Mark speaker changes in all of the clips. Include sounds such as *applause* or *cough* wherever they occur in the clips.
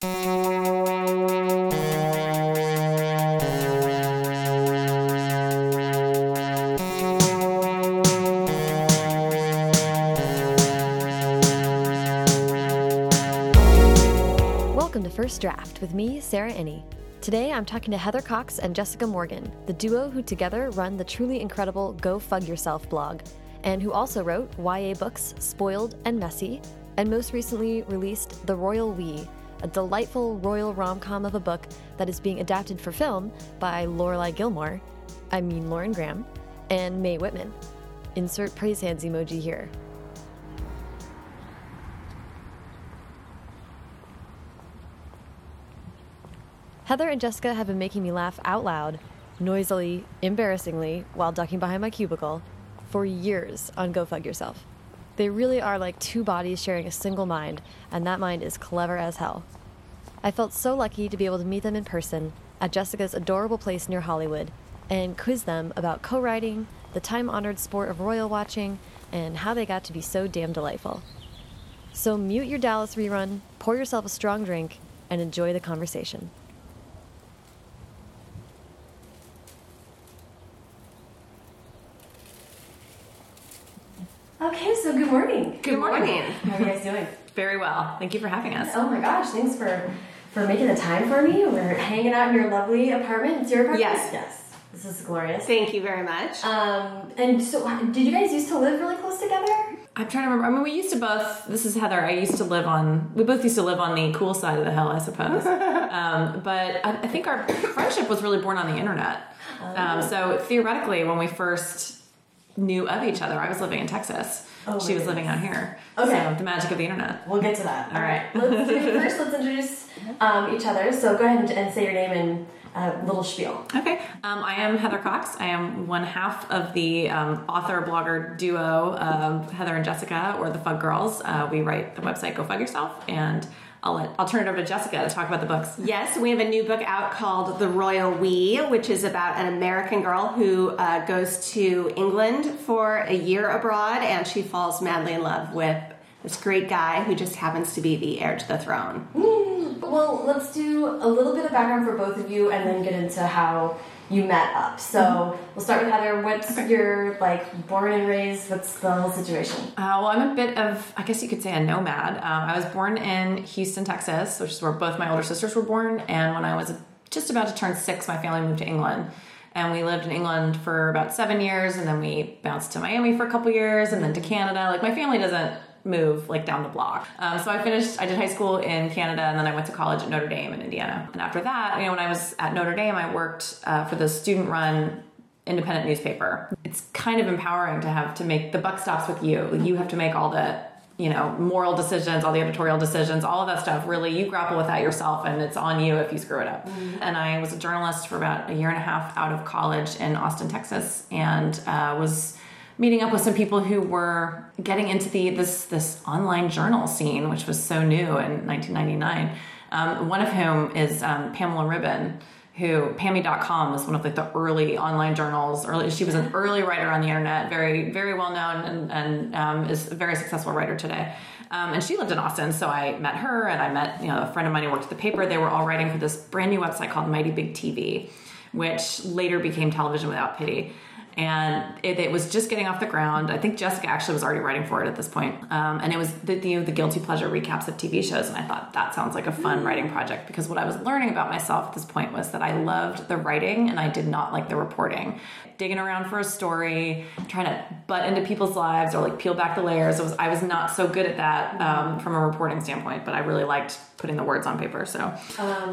Speaker 1: Welcome to First Draft with me, Sarah Enni. Today I'm talking to Heather Cocks and Jessica Morgan, the duo who together run the truly incredible Go Fug Yourself blog, and who also wrote YA books Spoiled and Messy, and most recently released The Royal We, a delightful royal rom com of a book that is being adapted for film by Lorelai Gilmore, I mean Lauren Graham, and Mae Whitman. Insert praise hands emoji here. Heather and Jessica have been making me laugh out loud, noisily, embarrassingly, while ducking behind my cubicle for years on Go Fug Yourself. They really are like two bodies sharing a single mind, and that mind is clever as hell. I felt so lucky to be able to meet them in person at Jessica's adorable place near Hollywood and quiz them about co writing, the time honored sport of royal watching, and how they got to be so damn delightful. So mute your Dallas rerun, pour yourself a strong drink, and enjoy the conversation.
Speaker 2: Okay, so good morning.
Speaker 3: Good morning.
Speaker 2: How are you guys doing?
Speaker 3: Very well. Thank you for having us.
Speaker 2: Oh my gosh, thanks for for making the time for me. We're hanging out in your lovely apartment. It's your apartment?
Speaker 3: Yes.
Speaker 2: Yes. This is glorious.
Speaker 3: Thank you very much.
Speaker 2: Um, and so, did you guys used to live really close together?
Speaker 3: I'm trying to remember. I mean, we used to both. This is Heather. I used to live on. We both used to live on the cool side of the hill, I suppose. *laughs* um, but I, I think our friendship was really born on the internet. Um, so theoretically, when we first knew of each other, I was living in Texas.
Speaker 2: Oh,
Speaker 3: she was living out here.
Speaker 2: Okay.
Speaker 3: So the magic of the internet.
Speaker 2: We'll get to that.
Speaker 3: All right.
Speaker 2: let's do first. Let's introduce um, each other. So go ahead and, and say your name and a little spiel.
Speaker 3: Okay. Um, I am Heather Cocks. I am one half of the um, author blogger duo of Heather and Jessica, or the Fug Girls. Uh, we write the website Go Fug Yourself, and I'll let I'll turn it over to Jessica to talk about the books.
Speaker 4: Yes, we have a new book out called The Royal We, which is about an American girl who uh, goes to England for a year abroad and she falls madly in love with this great guy who just happens to be the heir to the throne.
Speaker 2: Well, let's do a little bit of background for both of you, and then get into how you met up. So we'll start with Heather. What's your like born and raised? What's the whole situation?
Speaker 3: Uh, well, I'm a bit of, I guess you could say, a nomad. Um, I was born in Houston, Texas, which is where both my older sisters were born. And when I was just about to turn six, my family moved to England. And we lived in England for about seven years, and then we bounced to Miami for a couple years, and then to Canada. Like, my family doesn't move like down the block. Um, so I finished, I did high school in Canada, and then I went to college at Notre Dame in Indiana. And after that, you know, when I was at Notre Dame, I worked uh, for the student run independent newspaper. It's kind of empowering to have to make the buck stops with you. You have to make all the you know moral decisions all the editorial decisions all of that stuff really you grapple with that yourself and it's on you if you screw it up and i was a journalist for about a year and a half out of college in austin texas and uh, was meeting up with some people who were getting into the this this online journal scene which was so new in 1999 um, one of whom is um, Pamela Ribon who Pamie.com was one of like the early online journals. Early, she was an early writer on the internet, very very well known, and, and um, is a very successful writer today. Um, and she lived in Austin, so I met her, and I met you know a friend of mine who worked at the paper. They were all writing for this brand new website called Mighty Big TV, which later became Television Without Pity. And it, it was just getting off the ground. I think Jessica actually was already writing for it at this point. Um, and it was the, the, the guilty pleasure recaps of TV shows. And I thought that sounds like a fun writing project because what I was learning about myself at this point was that I loved the writing and I did not like the reporting. Digging around for a story, trying to butt into people's lives or like peel back the layers. It was, I was not so good at that um, from a reporting standpoint, but I really liked putting the words on paper. So,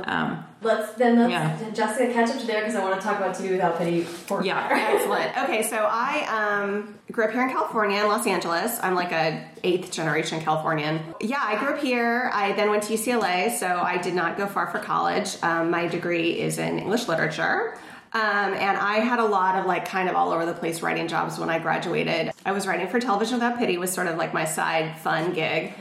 Speaker 3: um,
Speaker 2: Let's then let's
Speaker 3: Yeah.
Speaker 2: Jessica catch up to there because I want to talk about TV without pity.
Speaker 3: Yeah.
Speaker 4: Excellent. *laughs* Okay, so I um, grew up here in California, in Los Angeles. I'm like a eighth generation Californian. Yeah, I grew up here. I then went to UCLA, so I did not go far for college. Um, my degree is in English literature. Um, and I had a lot of like kind of all over the place writing jobs when I graduated. I was writing for Television Without Pity was sort of like my side fun gig.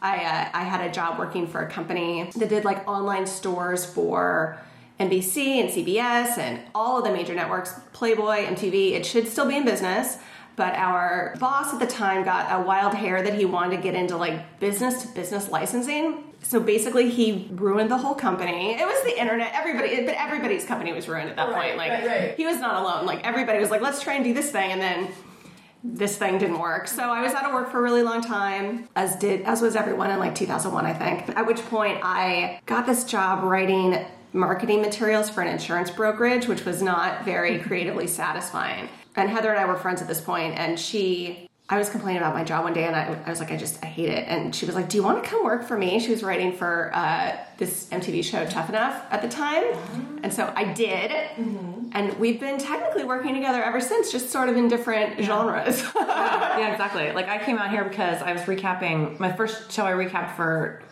Speaker 4: I uh, I had a job working for a company that did like online stores for NBC and CBS and all of the major networks, Playboy, MTV. It should still be in business. But our boss at the time got a wild hair that he wanted to get into like business to business licensing. So basically, he ruined the whole company. It was the internet. Everybody, but everybody's company was ruined at that
Speaker 2: Right,
Speaker 4: point. Like
Speaker 2: right, right.
Speaker 4: he was not alone. Like everybody was like, let's try and do this thing, and then this thing didn't work. So I was out of work for a really long time, as did as was everyone in like 2001, I think. At which point I got this job writing marketing materials for an insurance brokerage, which was not very creatively satisfying. And Heather and I were friends at this point, and she. I was complaining about my job one day, and I, I was like, I just I hate it. And she was like, Do you want to come work for me? She was writing for uh, this MTV show Tough Enough at the time, and so I did. And we've been technically working together ever since, just sort of in different genres. *laughs*
Speaker 3: yeah, exactly. Like I came out here because I was recapping my first show I recapped for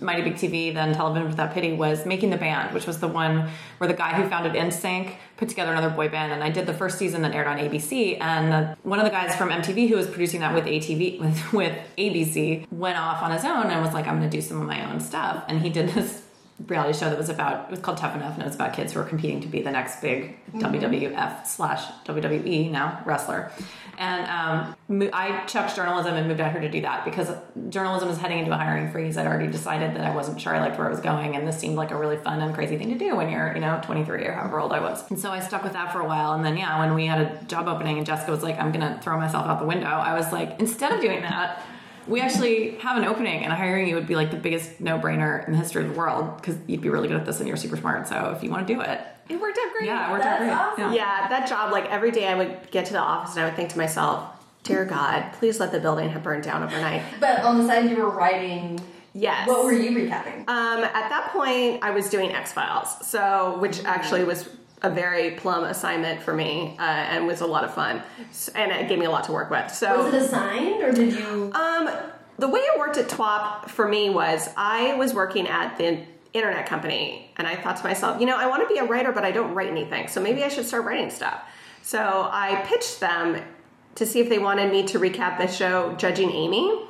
Speaker 3: Mighty Big TV, then Television Without Pity, was Making the Band, which was the one where the guy who founded NSYNC put together another boy band, and I did the first season that aired on ABC. And one of the guys from MTV who was producing that with ATV *laughs* with, with ABC went off on his own and was like, "I'm going to do some of my own stuff," and he did this reality show that was about it was called Tough Enough and it was about kids who are competing to be the next big WWF slash WWE now wrestler. And um, I chucked journalism and moved out here to do that because journalism is heading into a hiring freeze. I'd already decided that I wasn't sure I liked where I was going, and this seemed like a really fun and crazy thing to do when you're, you know, 23 or however old I was. And so I stuck with that for a while. And then, yeah, when we had a job opening and Jessica was like, I'm going to throw myself out the window, I was like, instead of doing that, we actually have an opening and hiring you would be like the biggest no-brainer in the history of the world because you'd be really good at this and you're super smart so if you want to do it
Speaker 4: it worked out great.
Speaker 3: yeah it worked out
Speaker 2: That's
Speaker 3: great
Speaker 2: awesome.
Speaker 3: yeah.
Speaker 4: Yeah, that job, like every day I would get to the office and I would think to myself, Dear God, please let the building have burned down overnight.
Speaker 2: But on the side, you were writing.
Speaker 4: Yes.
Speaker 2: What were you recapping?
Speaker 4: Um, at that point, I was doing X Files, so which actually was a very plum assignment for me uh, and was a lot of fun, and it gave me a lot to work with. So
Speaker 2: Was it assigned, or did you?
Speaker 4: Um, the way it worked at TWoP for me was I was working at the internet company, and I thought to myself, you know, I want to be a writer, but I don't write anything, so maybe I should start writing stuff. So I pitched them to see if they wanted me to recap the show Judging Amy.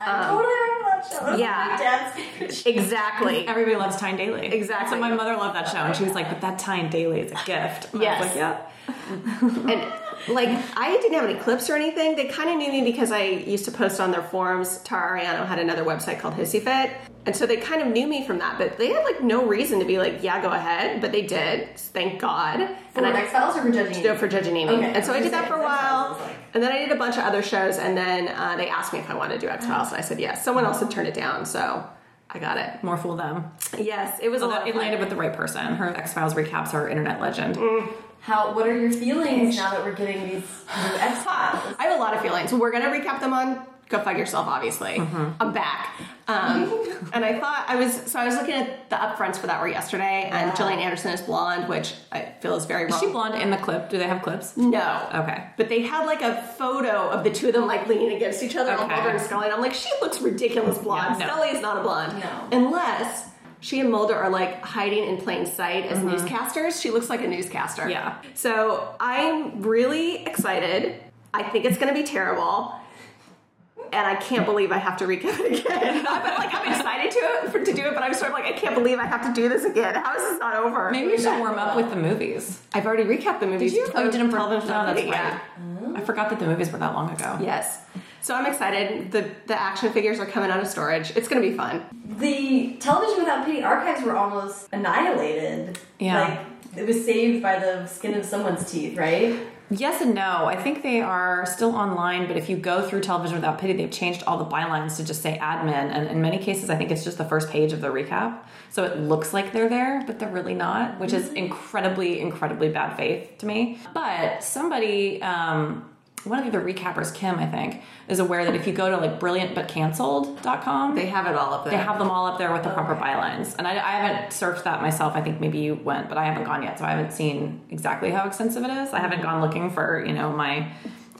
Speaker 2: I totally remember that show.
Speaker 4: Yeah.
Speaker 2: my dad's favorite show.
Speaker 4: Exactly. *laughs*
Speaker 3: everybody loves Tyne Daly
Speaker 4: Exactly.
Speaker 3: so my mother loved that show and she was like but that Tyne Daly is a gift And I was like yeah *laughs*
Speaker 4: and like I didn't have any clips or anything. They kind of knew me because I used to post on their forums. Tara Ariano had another website called Hissy Fit, and so they kind of knew me from that. But they had like no reason to be like, "Yeah, go ahead," but they did. Thank God.
Speaker 2: For X Files or for judging?
Speaker 4: No, for judging Amy.
Speaker 2: Okay,
Speaker 4: and so
Speaker 2: I
Speaker 4: I did that for a
Speaker 2: say, 'cause X-Files
Speaker 4: while.
Speaker 2: like-
Speaker 4: And then I did a bunch of other shows, and then uh, they asked me if I wanted to do X Files, and I said yes. Someone else had turned it down, so I got it.
Speaker 3: more fool them
Speaker 4: Yes, it was a lot
Speaker 3: it landed with the right person her X-Files recaps are internet legend
Speaker 2: How? What are your feelings now that we're getting these new X Files?
Speaker 4: I have a lot of feelings. We're gonna recap them on Go Fug Yourself, obviously. I'm back. Um, *laughs* and I thought I was so I was looking at the upfronts for that were yesterday, and
Speaker 2: Yeah.
Speaker 4: Gillian Anderson is blonde, which I feel is very wrong.
Speaker 3: is she blonde in the clip do they have clips
Speaker 4: No.
Speaker 3: Okay.
Speaker 4: But they had like a photo of the two of them like leaning against each other,
Speaker 3: Okay.
Speaker 4: Mulder and Scully. And I'm like, she looks ridiculous blonde.
Speaker 3: Yeah, no.
Speaker 4: Scully is not a blonde.
Speaker 2: No.
Speaker 4: Unless she and Mulder are like hiding in plain sight as newscasters. She looks like a newscaster.
Speaker 3: Yeah.
Speaker 4: So I'm really excited. I think it's going to be terrible. And I can't believe I have to recap it again. *laughs* but like I'm excited to for, to do it, but I'm sort of like I can't believe I have to do this again. How is this not over?
Speaker 3: maybe we should warm up with the movies
Speaker 4: I've already recapped the movies.
Speaker 3: did you oh you didn't for
Speaker 4: Television
Speaker 3: no that's
Speaker 4: Company,
Speaker 3: right I forgot that the movies were that long ago
Speaker 4: Yes. So I'm excited. The the action figures are coming out of storage. It's going to be fun.
Speaker 2: The Television Without Pity archives were almost annihilated.
Speaker 3: Yeah.
Speaker 2: Like it was saved by the skin of someone's teeth, right?
Speaker 3: Yes and no. I think they are still online, but if you go through Television Without Pity, they've changed all the bylines to just say admin. And in many cases, I think it's just the first page of the recap. So it looks like they're there, but they're really not, which is incredibly, incredibly bad faith to me. But somebody, um, one of the recappers, Kim, I think, is aware that if you go to like brilliantbutcancelled.com,
Speaker 4: They have it all up there.
Speaker 3: they have them all up there with the proper bylines. And I, I haven't searched that myself. I think maybe you went, but I haven't gone yet. So I haven't seen exactly how extensive it is. I haven't gone looking for, you know, my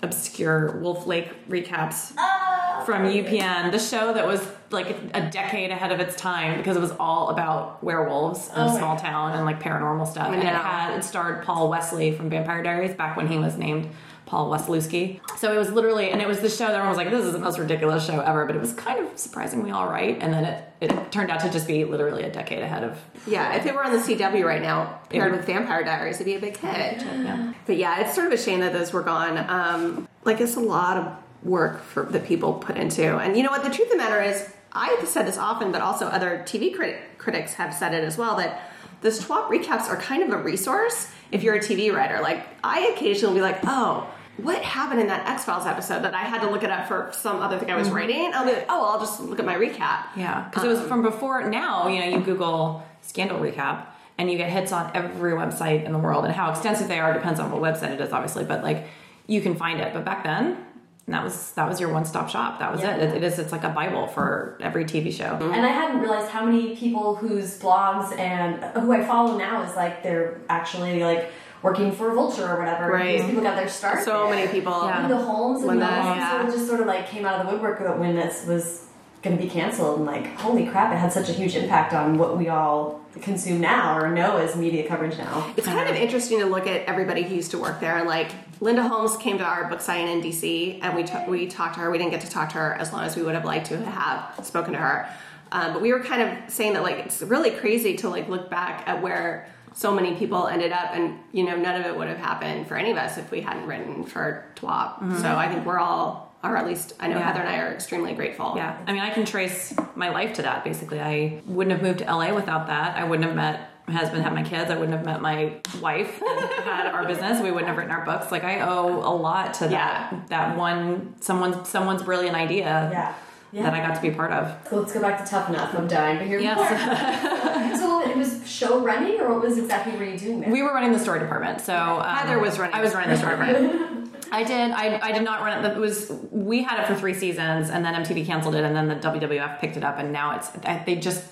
Speaker 3: obscure Wolf Lake recaps oh, from UPN, the show that was like a decade ahead of its time because it was all about werewolves in
Speaker 2: Oh
Speaker 3: a small town and like paranormal stuff. And it had, it starred Paul Wesley from Vampire Diaries back when he was named Paul Wasilewski. So it was literally, and it was the show that everyone was like, this is the most ridiculous show ever, but it was kind of surprisingly all right. And then it, it turned out to just be literally a decade ahead of.
Speaker 4: Yeah, if it were on the CW right now, paired
Speaker 3: would-
Speaker 4: with Vampire Diaries, it'd be a big hit.
Speaker 3: Yeah.
Speaker 4: But yeah, it's sort of a shame that those were gone. Um, like it's a lot of work for that people put into. And you know what? The truth of the matter is, I've said this often, but also other TV crit- critics have said it as well that the TWoP recaps are kind of a resource if you're a TV writer. Like, I occasionally will be like, oh, what happened in that X Files episode that I had to look it up for some other thing I was mm-hmm. writing? I'll be like, oh, I'll just look at my recap.
Speaker 3: Yeah, because it uh-huh. was from before. Now, you know, you Google scandal recap and you get hits on every website in the world, and how extensive they are depends on what website it is, obviously. But like, you can find it. But back then, that was that was your one stop shop. That was
Speaker 2: Yeah.
Speaker 3: it. it. It is. It's like a bible for every TV show. Mm-hmm.
Speaker 2: And I hadn't realized how many people whose blogs and who I follow now is like they're actually like working for Vulture or whatever.
Speaker 4: Right.
Speaker 2: These people got their start.
Speaker 4: So
Speaker 2: there.
Speaker 4: many people.
Speaker 3: Yeah.
Speaker 2: Linda Holmes and
Speaker 4: When
Speaker 2: the Holmes
Speaker 4: yeah.
Speaker 2: sort of just sort of like came out of the woodwork when this was going to be canceled and like holy crap it had such a huge impact on what we all consume now or know as media coverage now
Speaker 4: It's kind of interesting to look at everybody who used to work there. And like Linda Holmes came to our book signing in DC, and we we talked to her. We didn't get to talk to her as long as we would have liked to have spoken to her. Um, but we were kind of saying that like it's really crazy to like look back at where so many people ended up, and you know none of it would have happened for any of us if we hadn't written for TWoP. Mm-hmm. So I think we're all, or at least I know
Speaker 3: Yeah.
Speaker 4: Heather and I are extremely grateful.
Speaker 3: Yeah, I mean, I can trace my life to that. Basically, I wouldn't have moved to LA without that. I wouldn't have met my husband, had my kids. I wouldn't have met my wife, and had our business. We wouldn't have written our books. Like I owe a lot to that.
Speaker 4: Yeah.
Speaker 3: That one, someone's someone's brilliant idea
Speaker 2: yeah yeah
Speaker 3: that I got to be part of.
Speaker 2: so let's go back to tough enough i'm dying to hear
Speaker 3: Yes.
Speaker 2: more *laughs* so it was show running or what was exactly were you doing there
Speaker 3: We were running the story department, so um,
Speaker 4: Heather was running
Speaker 3: I was running the story department. I did. I, I did not run it. It was we had it for three seasons, and then MTV canceled it, and then the WWF picked it up, and now it's they just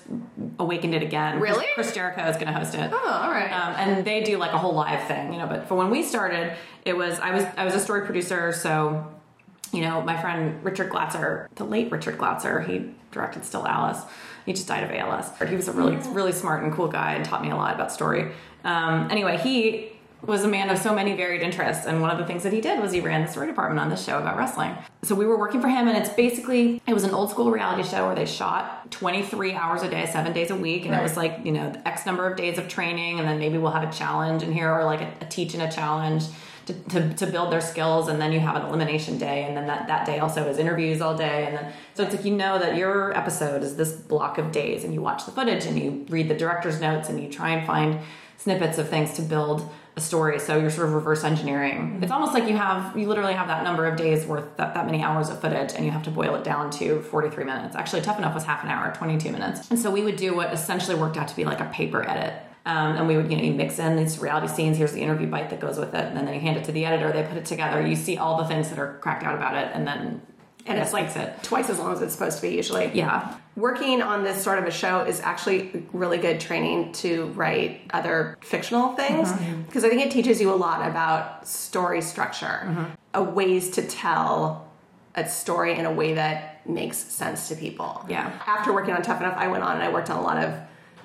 Speaker 3: awakened it again.
Speaker 4: Really?
Speaker 3: Chris Jericho is going to host it.
Speaker 4: Oh, all right.
Speaker 3: Um, and they do like a whole live thing, you know. But for when we started, it was I was I was a story producer, so you know my friend Richard Glatzer, the late Richard Glatzer, he directed Still Alice. He just died of ALS. But he was a really really smart and cool guy and taught me a lot about story. Um, anyway, he was a man of so many varied interests and one of the things that he did was he ran the story department on this show about wrestling so we were working for him and it's basically it was an old school reality show where they shot 23 hours a day seven days a week and it was like you know x number of days of training and then maybe we'll have a challenge in here or like a, a teach and a challenge to, to, to build their skills and then you have an elimination day and then that, that day also is interviews all day and then so it's like you know that your episode is this block of days and you watch the footage and you read the director's notes and you try and find snippets of things to build a story so you're sort of reverse engineering. Mm-hmm. It's almost like you have you literally have that number of days worth that, that many hours of footage and you have to boil it down to 43 minutes. Actually tough enough was half an hour 22 minutes. And so we would do what essentially worked out to be like a paper edit um, and we would you know you mix in these reality scenes. Here's the interview bite that goes with it. And then they hand it to the editor. They put it together. You see all the things that are cracked out about it. And then
Speaker 4: and it's like
Speaker 3: it.
Speaker 4: twice as long as it's supposed to be usually.
Speaker 3: yeah.
Speaker 4: Working on this sort of a show is actually really good training to write other fictional things because I think it teaches you a lot about story structure, a ways to tell a story in a way that makes sense to people.
Speaker 3: Yeah.
Speaker 4: After working on Tough Enough, I went on and I worked on a lot of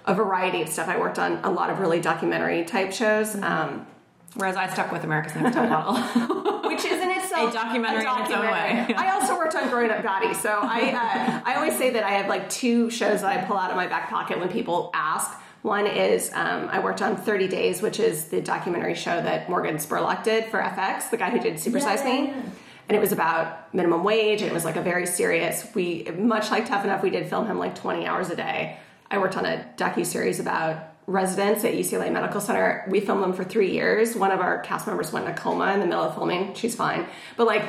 Speaker 4: a variety of stuff. I worked on a lot of really documentary type shows. Um,
Speaker 3: whereas i stuck with america's next top model *laughs*
Speaker 4: which is in itself
Speaker 3: A documentary in its own
Speaker 4: documentary.
Speaker 3: way.
Speaker 4: I also worked on Growing Up Gotti, so I uh, I always say that I have like two shows that I pull out of my back pocket when people ask. One is um, I worked on 30 Days, which is the documentary show that Morgan Spurlock did for FX, the guy who did Super
Speaker 2: Yeah,
Speaker 4: Size
Speaker 2: yeah,
Speaker 4: Me.
Speaker 2: yeah.
Speaker 4: And it was about minimum wage, and it was like a very serious. We much like Tough Enough, we did film him like 20 hours a day. I worked on a docu series about residents at UCLA Medical Center. We filmed them for three years. One of our cast members went in a coma in the middle of filming. She's fine, but like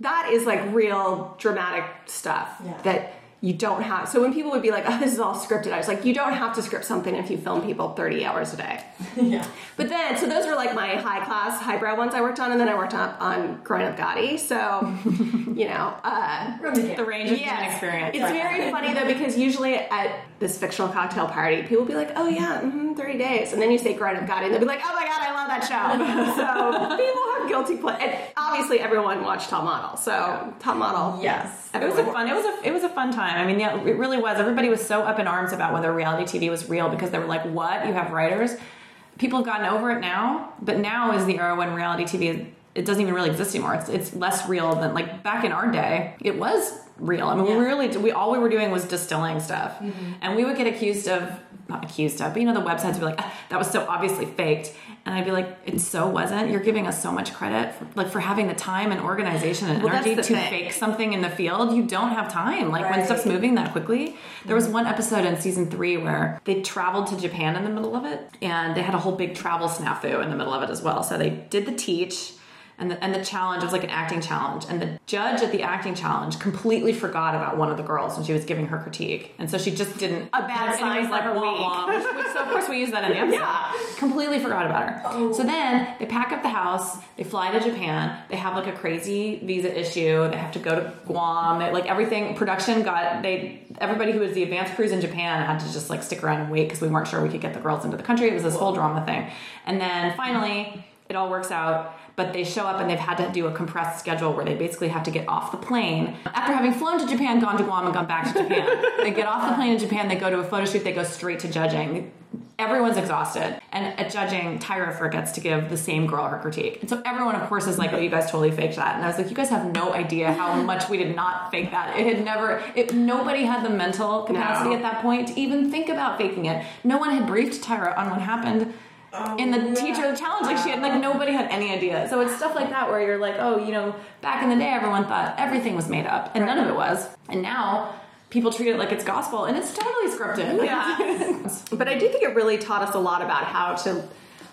Speaker 4: that is like real dramatic stuff
Speaker 2: Yeah.
Speaker 4: that you don't have. So when people would be like, "Oh, this is all scripted," I was like, "You don't have to script something if you film people 30 hours a day." *laughs*
Speaker 2: yeah
Speaker 4: But then, so those were like my high class, highbrow ones I worked on, and then I worked on, on Growing Up Gotti. So, *laughs* you know, uh,
Speaker 2: the
Speaker 3: range of
Speaker 4: Yes.
Speaker 3: experience
Speaker 4: It's very funny though because usually at this fictional cocktail party, people will be like, "Oh yeah, mm 30 days," and then you say "Growing Up Gotti," and they'll be like, "Oh my god, I love that show." *laughs* so people have guilty pleasure, and obviously everyone watched Top Model. So Top Model,
Speaker 2: Yes.
Speaker 3: It was a fun. It was a. It was a fun time. I mean, yeah, it really was. Everybody was so up in arms about whether reality TV was real because they were like, "What? You have writers?" People have gotten over it now, but now is the era when reality TV is, it doesn't even really exist anymore. It's it's less real than like back in our day. It was real. I mean, we really we all we were doing was distilling stuff, and we would get accused of not accused of, but you know, the websites would be like, "Ah, "That was so obviously faked." And I'd be like, it so wasn't. You're giving us so much credit, for, like for having the time and organization and
Speaker 4: Well,
Speaker 3: energy to
Speaker 4: thing.
Speaker 3: fake something in the field. You don't have time. Like when stuff's moving that quickly. There was mm-hmm. one episode in season three where they traveled to Japan in the middle of it, and they had a whole big travel snafu in the middle of it as well. So they did the teach. And the, and the challenge was like an acting challenge. And the judge at the acting challenge completely forgot about one of the girls when she was giving her critique. And so she just didn't.
Speaker 4: A bad sign
Speaker 3: was like
Speaker 4: for her week. *laughs*
Speaker 3: wah, which, so of course we use that in the *laughs* episode.
Speaker 4: Yeah.
Speaker 3: Completely forgot about her. Oh. So then they pack up the house, they fly to Japan, they have like a crazy visa issue, they have to go to Guam, they, like everything, production got, they, everybody who was the advanced crews in Japan had to just like stick around and wait because we weren't sure we could get the girls into the country. It was this whole drama thing. And then finally, it all works out. But they show up and they've had to do a compressed schedule where they basically have to get off the plane after having flown to Japan, gone to Guam, and gone back to Japan. *laughs* they get off the plane in Japan, they go to a photo shoot, they go straight to judging. Everyone's exhausted. And at judging, Tyra forgets to give the same girl her critique. And so everyone, of course, is like, oh, you guys totally faked that. And I was like, you guys have no idea how *laughs* much we did not fake that. It had never, it, nobody had the mental capacity
Speaker 4: No.
Speaker 3: at that point to even think about faking it. No one had briefed Tyra on what happened Oh, in the teacher challenge. Like she had, like oh. nobody had any idea. So it's stuff like that where you're like, oh, you know, back in the day, everyone thought everything was made up, and none of it was. And now people treat it like it's gospel, and it's totally scripted.
Speaker 4: Yeah. *laughs* but I do think it really taught us a lot about how to.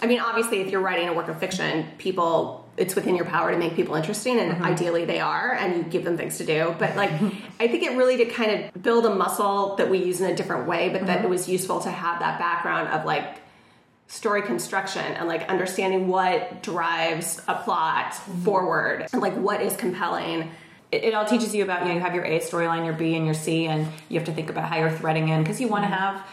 Speaker 4: I mean, obviously, if you're writing a work of fiction, people, it's within your power to make people interesting, and mm-hmm. ideally they are, and you give them things to do. But like, I think it really did kind of build a muscle that we use in a different way, but that mm-hmm. it was useful to have that background of like story construction and like understanding what drives a plot mm-hmm. forward and like what is compelling.
Speaker 3: it, it all teaches you about you know you have your A storyline, your B, and your C, and you have to think about how you're threading in because you want to mm-hmm. have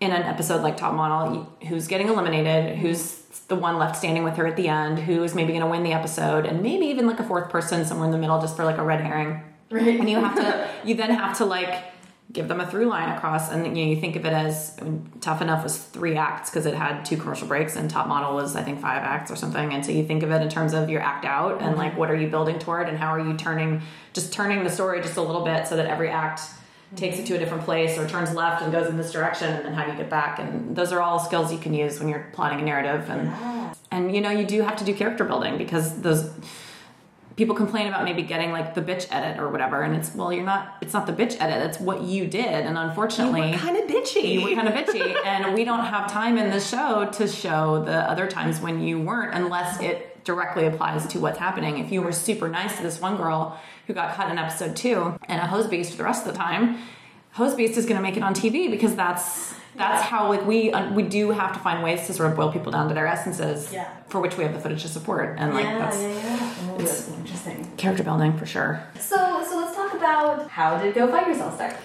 Speaker 3: in an episode like Top Model who's getting eliminated, who's the one left standing with her at the end, who's maybe going to win the episode, and maybe even like a fourth person somewhere in the middle just for like a red herring.
Speaker 2: Right.
Speaker 3: And you have to *laughs* you then have to like give them a through line across. And you know you think of it as I mean, tough enough was three acts because it had two commercial breaks and top model was i think five acts or something. And so you think of it in terms of your act out and like what are you building toward and how are you turning just turning the story just a little bit so that every act takes it to a different place or turns left and goes in this direction and then how do you get back? And those are all skills you can use when you're plotting a narrative. And and you know you do have to do character building because those people complain about maybe getting like the bitch edit or whatever and it's well you're not it's not the bitch edit it's what you did and unfortunately
Speaker 4: Kind of bitchy.
Speaker 3: you were kind of bitchy *laughs* and we don't have time in the show to show the other times when you weren't unless it directly applies to what's happening if you were super nice to this one girl who got cut in episode two and a hose beast for the rest of the time hose beast is going to make it on tv because that's that's how like we uh, we do have to find ways to sort of boil people down to their essences
Speaker 2: Yeah.
Speaker 3: for which we have the footage to support and like
Speaker 2: yeah,
Speaker 3: that's
Speaker 2: yeah, yeah. That's interesting.
Speaker 3: character building for sure
Speaker 2: So, so let's talk about how did Go Fug Yourself start?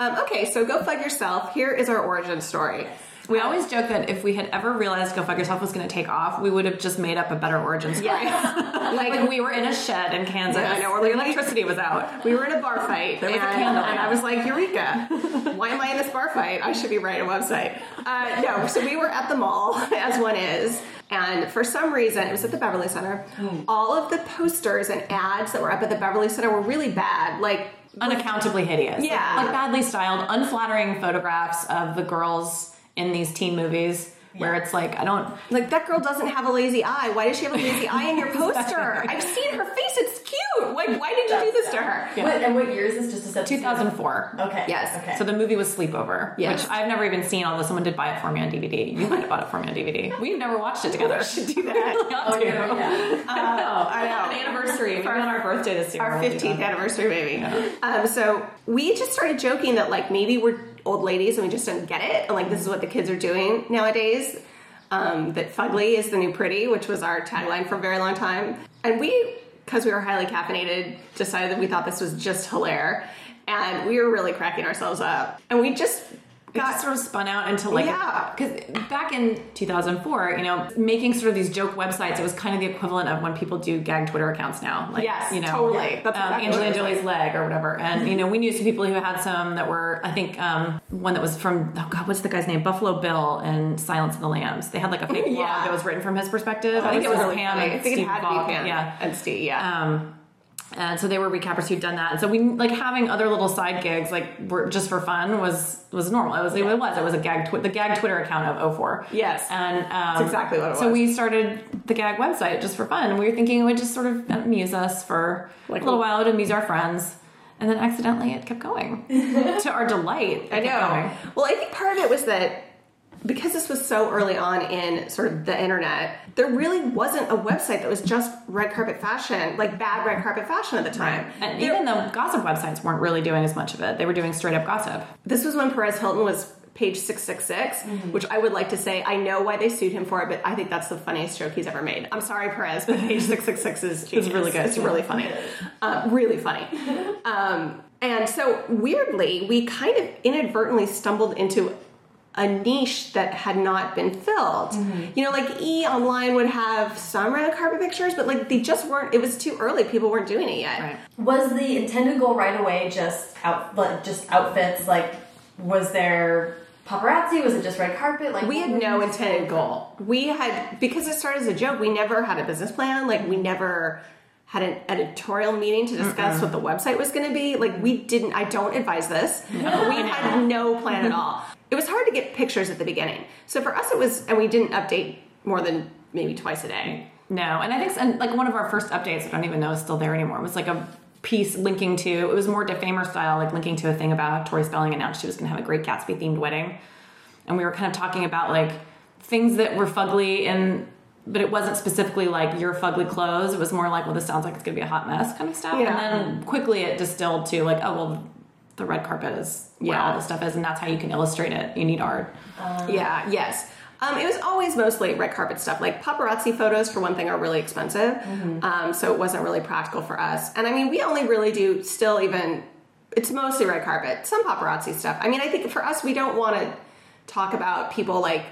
Speaker 4: Um, okay, so go fug yourself. Here is our origin story.
Speaker 3: We always joke that if we had ever realized Go Fug Yourself was going to take off, we would have just made up a better origin story.
Speaker 4: like, *laughs*
Speaker 3: like we were in a shed in Kansas.
Speaker 4: Yeah, I know, or
Speaker 3: the
Speaker 4: like-
Speaker 3: electricity was out.
Speaker 4: we were in a bar fight,
Speaker 3: There was a
Speaker 4: and,
Speaker 3: candle,
Speaker 4: and. I was like, Eureka! Why am I in this bar fight? I should be writing a website. Uh, no, so we were at the mall, *laughs* as one is, and for some reason, it was at the Beverly Center. Hmm. All of the posters and ads that were up at the Beverly Center were really bad. Like,
Speaker 3: Unaccountably hideous.
Speaker 4: Yeah.
Speaker 3: Like, like badly styled, unflattering photographs of the girls in these teen movies where it's like, I don't.
Speaker 4: like that girl doesn't have a lazy eye. Why does she have a lazy eye in your *laughs* poster? I've seen her face; it's cute. Like, why did you do this to her?
Speaker 2: What, and what year is this? Just to set
Speaker 3: 2004.
Speaker 2: Okay.
Speaker 4: Yes.
Speaker 2: Okay.
Speaker 3: So the movie was Sleepover,
Speaker 4: Yes.
Speaker 3: which I've never even seen, although someone did buy it for me on DVD. You might have bought it for me on DVD. We've never watched it together.
Speaker 4: should do *laughs* that.
Speaker 3: oh,
Speaker 2: yeah, yeah.
Speaker 3: I *laughs*
Speaker 4: I know.
Speaker 3: An anniversary, maybe on our birthday this year.
Speaker 4: our 15th
Speaker 3: that.
Speaker 4: anniversary baby. Um, so we just started joking that like maybe we're old ladies and we just don't get it, and like this is what the kids are doing nowadays. Um, that fugly is the new pretty, which was our tagline for a very long time, and we, because we were highly caffeinated, decided that we thought this was just hilarious, and we were really cracking ourselves up, and we just
Speaker 3: It just sort of spun out into like
Speaker 4: Yeah.
Speaker 3: because back in 2004 you know making sort of these joke websites it was kind of the equivalent of when people do gag twitter accounts now like
Speaker 4: Yes,
Speaker 3: you know
Speaker 4: totally. That's
Speaker 3: um,
Speaker 4: exactly
Speaker 3: angelina
Speaker 4: what it was
Speaker 3: jolie's leg or whatever and you know we knew some people who had some that were i think um, one that was from oh god what's the guy's name buffalo bill and silence of the lambs they had like a *laughs* fake blog
Speaker 4: Yeah.
Speaker 3: that was written from his perspective i think it was
Speaker 4: really
Speaker 3: pam
Speaker 4: funny.
Speaker 3: and
Speaker 4: I think
Speaker 3: Steve
Speaker 4: it had
Speaker 3: Fogg.
Speaker 4: to be Pam
Speaker 3: yeah
Speaker 4: and Steve. Yeah.
Speaker 3: um, and so they were recappers who'd done that. And so we like having other little side gigs like were just for fun was was normal. It was it was it was a gag the gag Twitter account of 04.
Speaker 4: Yes.
Speaker 3: and um,
Speaker 4: That's exactly what it was.
Speaker 3: So we started the gag website just for fun. And we were thinking it would just sort of amuse us for
Speaker 4: Like
Speaker 3: a little while, it would amuse our friends. And then accidentally it kept going. *laughs* to our delight.
Speaker 4: I know.
Speaker 3: going.
Speaker 4: Well, I think part of it was that because this was so early on in sort of the internet, there really wasn't a website that was just red carpet fashion, like bad red carpet fashion at the time.
Speaker 3: And
Speaker 4: There-
Speaker 3: even the gossip websites weren't really doing as much of it. They were doing straight up gossip.
Speaker 4: this was when Perez Hilton was page 666,
Speaker 3: Mm-hmm.
Speaker 4: which I would like to say, I know why they sued him for it, but I think that's the funniest joke he's ever made. I'm sorry, Perez, but page *laughs* 666 is
Speaker 3: really good.
Speaker 4: It's really funny. Uh, really funny. *laughs* Um, and so, weirdly, we kind of inadvertently stumbled into a niche that had not been filled.
Speaker 3: Mm-hmm.
Speaker 4: You know, like E Online would have some red carpet pictures, but like they just weren't, it was too early. People weren't doing it yet.
Speaker 3: Right.
Speaker 2: Was the intended goal right away just out, like just outfits? Like, was there paparazzi? Was it just red carpet? Like,
Speaker 4: We had no intended goal. We had because it started as a joke. We never had a business plan. Like we never had an editorial meeting to discuss what the website was going to be. Like we didn't. I don't advise this. we had no plan at all. It was hard to get pictures at the beginning. So for us, it was, and we didn't update more than maybe twice a day.
Speaker 3: No, and I think and like one of our first updates, I don't even know is still there anymore. Was like a piece linking to it was more defamer style, like linking to a thing about Tori Spelling announced she was going to have a great Gatsby themed wedding, and we were kind of talking about like things that were fugly and. But it wasn't specifically like your fugly clothes. It was more like, well, this sounds like it's gonna be a hot mess kind of stuff.
Speaker 4: Yeah.
Speaker 3: And then quickly it distilled to like, oh well, the red carpet is where
Speaker 4: Yeah.
Speaker 3: all this stuff is, and that's how you can illustrate it. You need art.
Speaker 4: Yeah, yes. Um, it was always mostly red carpet stuff. Like paparazzi photos, for one thing, are really expensive. Um, so it wasn't really practical for us. And I mean, we only really do still even, it's mostly red carpet, some paparazzi stuff. I mean, I think for us, we don't want to talk about people like,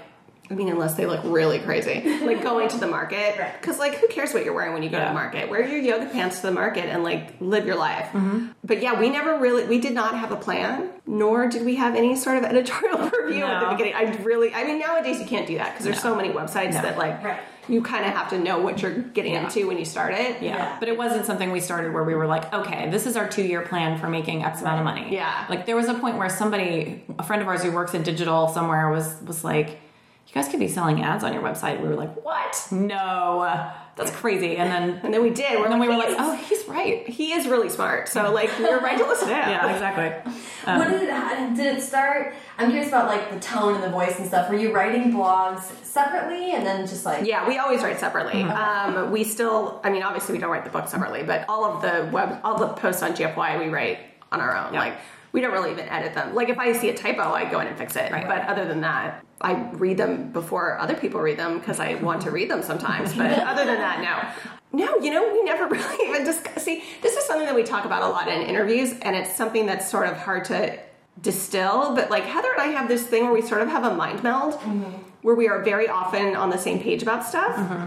Speaker 4: I mean, unless they look really crazy, like going to the market. *laughs*
Speaker 2: Right.
Speaker 4: Because, like, who cares what you're wearing when you go to the market? Wear your yoga pants to the market and, like, live your life. Mm-hmm. But yeah, we never really, we did not have a plan, nor did we have any sort of editorial *laughs* review at the beginning. I really, I mean, nowadays you can't do that because there's so many websites that, like,
Speaker 2: Right.
Speaker 4: you kind of have to know what you're getting
Speaker 3: Yeah.
Speaker 4: into when you start it.
Speaker 3: Yeah.
Speaker 2: Yeah.
Speaker 3: But it wasn't something we started where we were like, okay, this is our two year plan for making X amount of money.
Speaker 4: Yeah.
Speaker 3: Like there was a point where somebody, a friend of ours who works in digital somewhere was was like, you guys could be selling ads on your website. We were like, what? No, that's crazy. And then
Speaker 4: And then we did.
Speaker 3: And then we were like, oh, he's right.
Speaker 4: he is really smart. So, like, we were right to listen to him.
Speaker 3: Yeah, exactly. *laughs*
Speaker 2: what did it, did it start? I'm curious about like the tone and the voice and stuff. Were you writing blogs separately and then just like
Speaker 4: Yeah, we always write separately.
Speaker 3: Mm-hmm.
Speaker 4: Um, we still, I mean, obviously we don't write the book separately, but all of the web, all the posts on GFY we write on our own.
Speaker 3: Yeah.
Speaker 4: Like, we don't really even edit them. Like, if I see a typo, I go in and fix it.
Speaker 3: Right.
Speaker 4: But other than that, I read them before other people read them because I want to read them sometimes. But *laughs* other than that, no. No, you know, we never *laughs* really even discuss. See, this is something that we talk about a lot in interviews, and it's something that's sort of hard to distill. But like Heather and I have this thing where we sort of have a mind meld mm-hmm. where we are very often on the same page about stuff mm-hmm.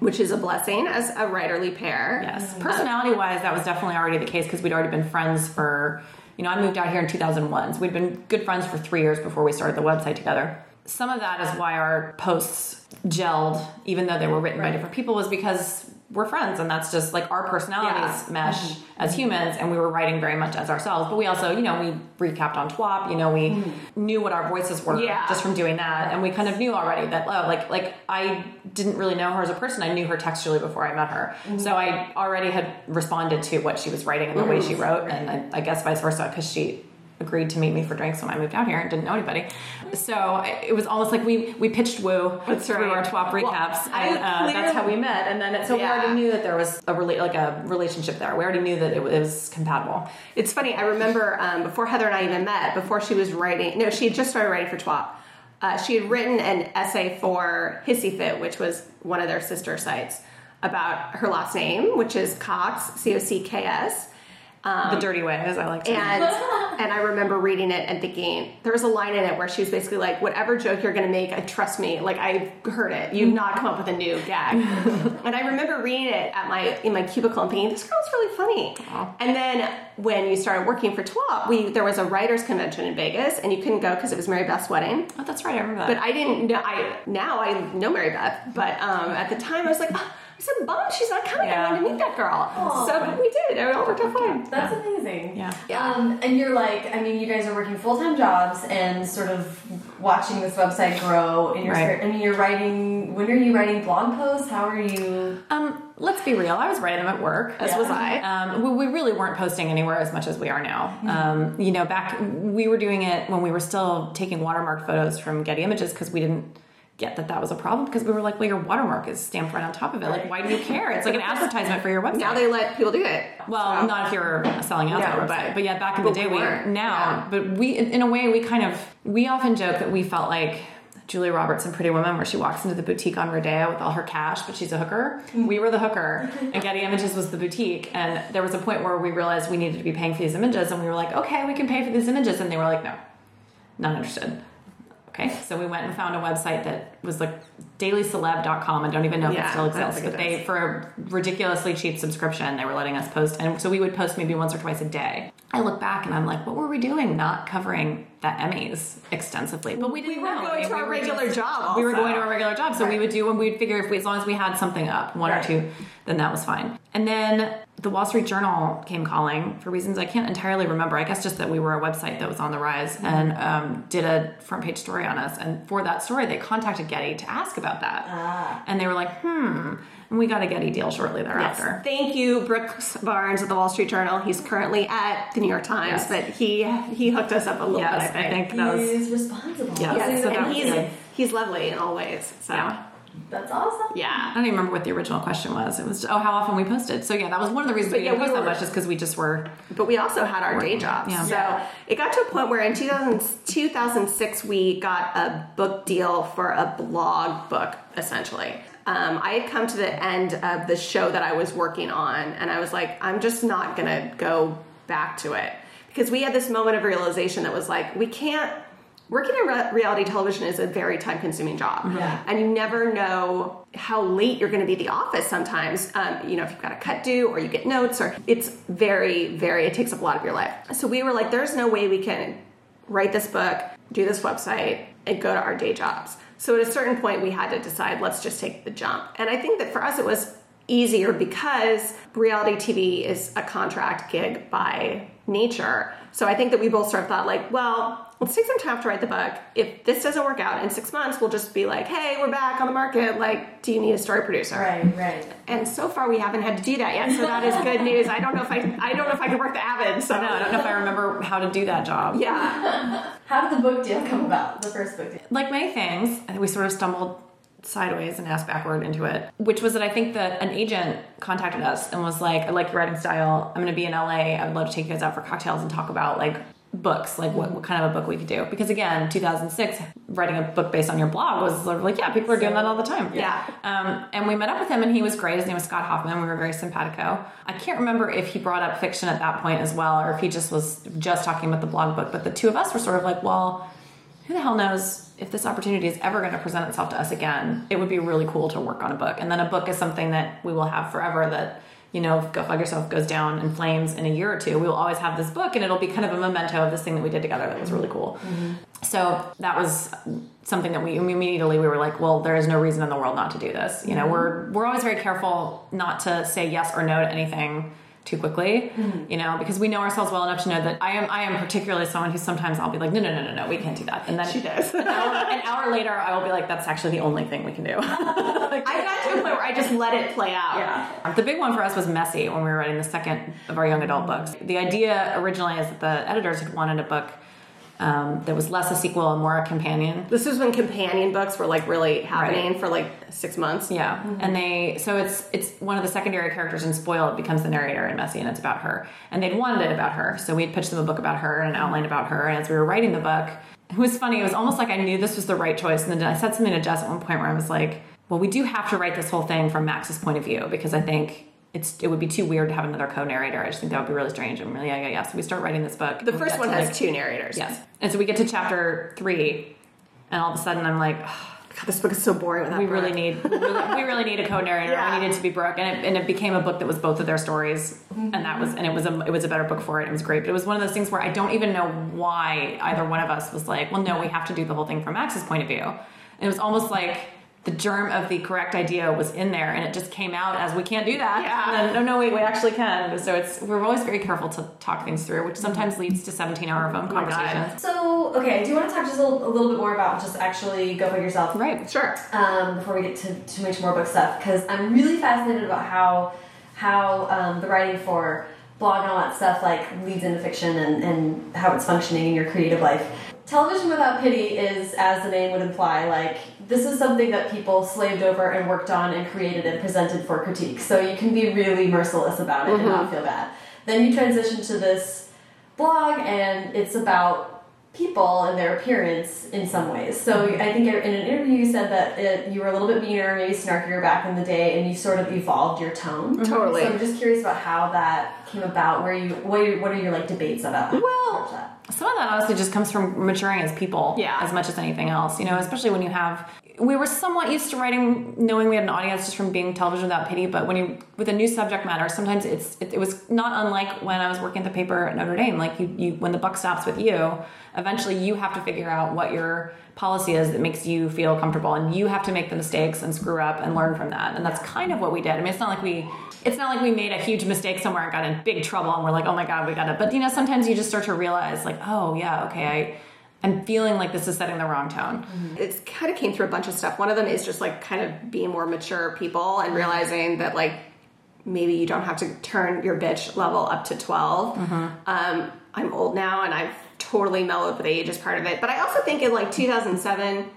Speaker 4: which is a blessing as a writerly pair.
Speaker 3: Yes. Um, Personality wise, that was definitely already the case because we'd already been friends for, you know, I moved out here in 2001. So we'd been good friends for three years before we started the website together. Some of that is why our posts gelled, even though they were written by different people, was because we're friends and that's just like our personalities
Speaker 4: Yeah.
Speaker 3: mesh mm-hmm. as humans and we were writing very much as ourselves. But we also, you know, we recapped on TWoP, you know, we mm-hmm. knew what our voices were
Speaker 4: Yeah.
Speaker 3: just from doing that. And we kind of knew already that, oh, like, like I didn't really know her as a person. I knew her textually before I met her. Mm-hmm. So I already had responded to what she was writing and the way she wrote. And I, I guess vice versa because she agreed to meet me for drinks when I moved out here and didn't know anybody. So it was almost like we, we pitched woo
Speaker 4: That's
Speaker 3: through
Speaker 4: right.
Speaker 3: our TWoP
Speaker 4: Well,
Speaker 3: recaps.
Speaker 4: I
Speaker 3: and uh, that's how we met. And then it, so
Speaker 4: Yeah.
Speaker 3: we already knew that there was a rela- like a relationship there. We already knew that it was compatible.
Speaker 4: It's funny, I remember um, before Heather and I even met, before she was writing, no, she had just started writing for TWoP. Uh, she had written an essay for Hissy Fit, which was one of their sister sites, about her last name, which is Cocks, C O C K S.
Speaker 3: the dirty way, as I like to.
Speaker 4: And and I remember reading it and thinking there was a line in it where she was basically like, "Whatever joke you're going to make, I trust me. Like I heard it. You've not come up with a new gag." *laughs* and I remember reading it at my in my cubicle and thinking, "This girl's really funny." And then when you started working for TWoP, we there was a writers convention in Vegas, and you couldn't go because it was Mary Beth's wedding.
Speaker 3: oh, that's right. I remember that.
Speaker 4: But I didn't know. I now I know Mary Beth, but um, at the time I was like, "Ah, I said, Mom, she's not coming.
Speaker 3: Yeah.
Speaker 4: I wanted to meet that girl. So we did. It all worked out fine.
Speaker 2: That's amazing.
Speaker 3: Yeah.
Speaker 4: Yeah.
Speaker 2: Um, and you're like, I mean, you guys are working full time jobs and sort of watching this website grow in your
Speaker 3: Right.
Speaker 2: spare. I mean, you're writing. When are you writing blog posts? How are you?
Speaker 3: Um, let's be real. I was writing them at work,
Speaker 4: As was I.
Speaker 3: Um, we, we really weren't posting anywhere as much as we are now.
Speaker 4: Mm-hmm.
Speaker 3: Um, you know, back we were doing it when we were still taking watermark photos from Getty Images because we didn't get that that was a problem because we were like, well, your watermark is stamped right on top of it. Like, why do you care? It's like an advertisement for your website.
Speaker 4: Now they let people do it.
Speaker 3: Well,
Speaker 4: So-
Speaker 3: not if you're selling out
Speaker 4: No,
Speaker 3: their
Speaker 4: but-
Speaker 3: but yeah, back in the day,
Speaker 4: we
Speaker 3: now,
Speaker 4: Yeah.
Speaker 3: but we, in in a way, we kind of we often joke that we felt like Julia Roberts in Pretty Woman, where she walks into the boutique on Rodeo with all her cash, but she's a hooker. Mm-hmm. We were the hooker, and Getty Images was the boutique. And there was a point where we realized we needed to be paying for these images, and we were like, okay, we can pay for these images, and they were like, no, not interested. Okay, so we went and found a website that was like dailyceleb.com. I don't even know if it still exists, but they,
Speaker 4: does.
Speaker 3: for a ridiculously cheap subscription, they were letting us post. And so we would post maybe once or twice a day. I look back and I'm like, what were we doing not covering the Emmys extensively? But we didn't
Speaker 4: were
Speaker 3: know.
Speaker 4: going to
Speaker 3: we
Speaker 4: our regular
Speaker 3: just-
Speaker 4: job
Speaker 3: We were going to our regular job. So we would do when we'd figure if we, as long as we had something up, one
Speaker 2: Right.
Speaker 3: or two, then that was fine. And then the Wall Street Journal came calling for reasons I can't entirely remember. I guess just that we were a website that was on the rise
Speaker 4: Mm-hmm.
Speaker 3: and um, did a front page story on us. And for that story, they contacted Getty to ask about that.
Speaker 2: Ah.
Speaker 3: And they were like, hmm. And we got a Getty deal shortly
Speaker 4: Yes.
Speaker 3: thereafter.
Speaker 4: Thank you, Brooks Barnes of the Wall Street Journal. He's currently at the New York Times,
Speaker 3: Yes.
Speaker 4: but he he hooked us up a little
Speaker 3: Yes,
Speaker 4: bit. I
Speaker 3: I
Speaker 4: think.
Speaker 3: think that was.
Speaker 2: He's responsible.
Speaker 3: Yeah.
Speaker 4: Yes,
Speaker 3: So
Speaker 4: and he's he's lovely in all ways. So
Speaker 3: Yeah.
Speaker 2: That's awesome.
Speaker 4: Yeah, I
Speaker 3: don't even remember what the original question was. It was, oh, how often we posted. So, yeah, that was one of the reasons
Speaker 4: But
Speaker 3: we
Speaker 4: yeah,
Speaker 3: didn't
Speaker 4: we
Speaker 3: post that much, is because we just were.
Speaker 4: But we also had our day jobs.
Speaker 3: Yeah.
Speaker 4: So
Speaker 2: Yeah.
Speaker 4: it got to a point where in 2000, 2006 we got a book deal for a blog book, essentially. Um, I had come to the end of the show that I was working on, and I was like, I'm just not going to go back to it. Because we had this moment of realization that was like, we can't. Working in re- reality television is a very time consuming job.
Speaker 2: Yeah.
Speaker 4: And you never know how late you're going to be at the office sometimes. Um, you know, if you've got a cut due or you get notes, or it's very, very, it takes up a lot of your life. So we were like, there's no way we can write this book, do this website, and go to our day jobs. So at a certain point, we had to decide, let's just take the jump. And I think that for us, it was easier because reality TV is a contract gig by nature. So I think that we both sort of thought, like, well, let's take some time to write the book. If this doesn't work out in six months, we'll just be like, hey, we're back on the market. Like, do you need a story producer?
Speaker 2: Right, right.
Speaker 4: And so far, we haven't had to do that yet. So that is good news. I don't know if I, I don't know if I can work the Avid. So
Speaker 3: No, I don't know if I remember how to do that job.
Speaker 4: yeah,
Speaker 2: How did the book deal come about? The first book deal.
Speaker 3: like many things, we sort of stumbled sideways and ass backward into it, which was that I think that an agent contacted us and was like, I like your writing style. I'm going to be in LA. I would love to take you guys out for cocktails and talk about like books, like what, what kind of a book we could do. Because again, 2006, writing a book based on your blog was sort of like, yeah, people are doing that all the time.
Speaker 4: Yeah.
Speaker 3: Um, and we met up with him and he was great. His name was Scott Hoffman. We were very simpatico. I can't remember if he brought up fiction at that point as well or if he just was just talking about the blog book. But the two of us were sort of like, well, who the hell knows if this opportunity is ever going to present itself to us again? It would be really cool to work on a book. And then a book is something that we will have forever that, you know, Go Fug Yourself goes down in flames in a year or two, we will always have this book and it'll be kind of a memento of this thing that we did together that was really cool. Mm-hmm. So that was something that we immediately we were like, well, there is no reason in the world not to do this. You know, mm-hmm. we're we're always very careful not to say yes or no to anything too quickly, mm-hmm. you know, because we know ourselves well enough to know that I am I am particularly someone who sometimes I'll be like, no, no, no, no, no, we can't do that, and then
Speaker 4: she does.
Speaker 3: an, hour, an hour later I will be like, that's actually the only thing we can do. *laughs*
Speaker 4: I got to a point where I just let it play out.
Speaker 3: Yeah. The big one for us was Messy when we were writing the second of our young adult books. The idea originally is that the editors had wanted a book um, that was less a sequel and more a companion.
Speaker 4: This was when companion books were like really happening for like six months.
Speaker 3: Yeah, and they so it's it's one of the secondary characters in Spoil. It becomes the narrator in Messy, and it's about her. And they'd wanted it about her, so we'd pitched them a book about her and an outline about her. And as we were writing the book, it was funny. It was almost like I knew this was the right choice. And then I said something to Jess at one point where I was like, "Well, we do have to write this whole thing from Max's point of view because I think." It's, it would be too weird to have another co-narrator. I just think that would be really strange. And really, yeah, yeah, yeah. So we start writing this book.
Speaker 4: The first one has
Speaker 3: like-
Speaker 4: two narrators.
Speaker 3: Yes. And so we get to chapter three, and all of a sudden I'm like,
Speaker 4: God, this book is so boring without
Speaker 3: we really need we really, we really need a *laughs* co-narrator.
Speaker 4: Yeah.
Speaker 3: We needed to be Brooke, and it, and it became a book that was both of their stories, and that was and it was a it was a better book for it. It was great, but it was one of those things where I don't even know why either one of us was like, well, no, we have to do the whole thing from Max's point of view. And it was almost like the germ of the correct idea was in there and it just came out as we can't do that.
Speaker 4: Yeah.
Speaker 3: And then, no, no, wait, we actually can. So it's we're always very careful to talk things through, which sometimes leads to 17 hour phone
Speaker 4: Oh
Speaker 3: conversations.
Speaker 2: So, okay, I do want to talk just a, little- a little bit more about just actually Go Fug Yourself.
Speaker 3: Right.
Speaker 4: Sure.
Speaker 2: um, before we get to too much more book stuff because I'm really fascinated about how how um, the writing for blog and all that stuff like leads into fiction and, and how it's functioning in your creative life. Television Without Pity is, as the name would imply, like this is something that people slaved over and worked on and created and presented for critique. So you can be really merciless about it and not mm-hmm. feel bad. Then you transition to this blog and it's about people and their appearance in some ways. So I think in an interview you said that it, you were a little bit meaner, maybe snarkier back in the day, and you sort of evolved your tone. Mm-hmm.
Speaker 4: Totally.
Speaker 2: So I'm just curious about how that came about. Where you what are, what are your like debates about?
Speaker 3: Well,
Speaker 2: that?
Speaker 3: Some of that honestly just comes from maturing as people,
Speaker 4: Yeah.
Speaker 3: as much as anything else. You know, especially when you have. We were somewhat used to writing, knowing we had an audience just from being television without pity. But when you with a new subject matter, sometimes it's it, it was not unlike when I was working at the paper at Notre Dame. Like you, you when the buck stops with you, eventually you have to figure out what your policy is that makes you feel comfortable, and you have to make the mistakes and screw up and learn from that. And that's kind of what we did. I mean, it's not like we. It's not like we made a huge mistake somewhere and got in big trouble and we're like, oh my god, we got it. But you know, sometimes you just start to realize, like, oh yeah, okay, I, I'm feeling like this is setting the wrong tone.
Speaker 4: It's kind of came through a bunch of stuff. One of them is just like kind of being more mature people and realizing that like maybe you don't have to turn your bitch level up to 12. Um, I'm old now and I've totally mellowed with age as part of it. But I also think in like 2007,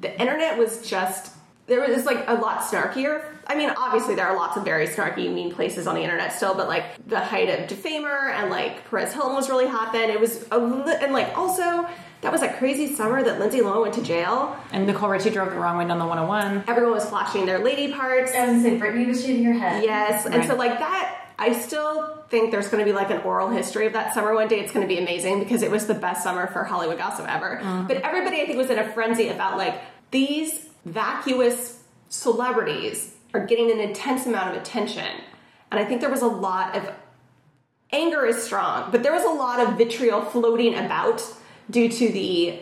Speaker 4: the internet was just there was like a lot snarkier. I mean, obviously there are lots of very snarky, mean places on the internet still, but like the height of Defamer and like Perez Hilton was really hot then. It was a and like also that was that crazy summer that Lindsay Lohan went to jail.
Speaker 3: And Nicole Richie drove the wrong way down the 101.
Speaker 4: Everyone was flashing their lady parts.
Speaker 2: I was gonna say Britney was shaving her head.
Speaker 4: Yes, and
Speaker 3: Right.
Speaker 4: so like that. I still think there's going to be like an oral history of that summer one day. It's going to be amazing because it was the best summer for Hollywood gossip ever. Mm-hmm. But everybody, I think, was in a frenzy about like these vacuous celebrities are getting an intense amount of attention, and I think there was a lot of anger is strong, but there was a lot of vitriol floating about due to the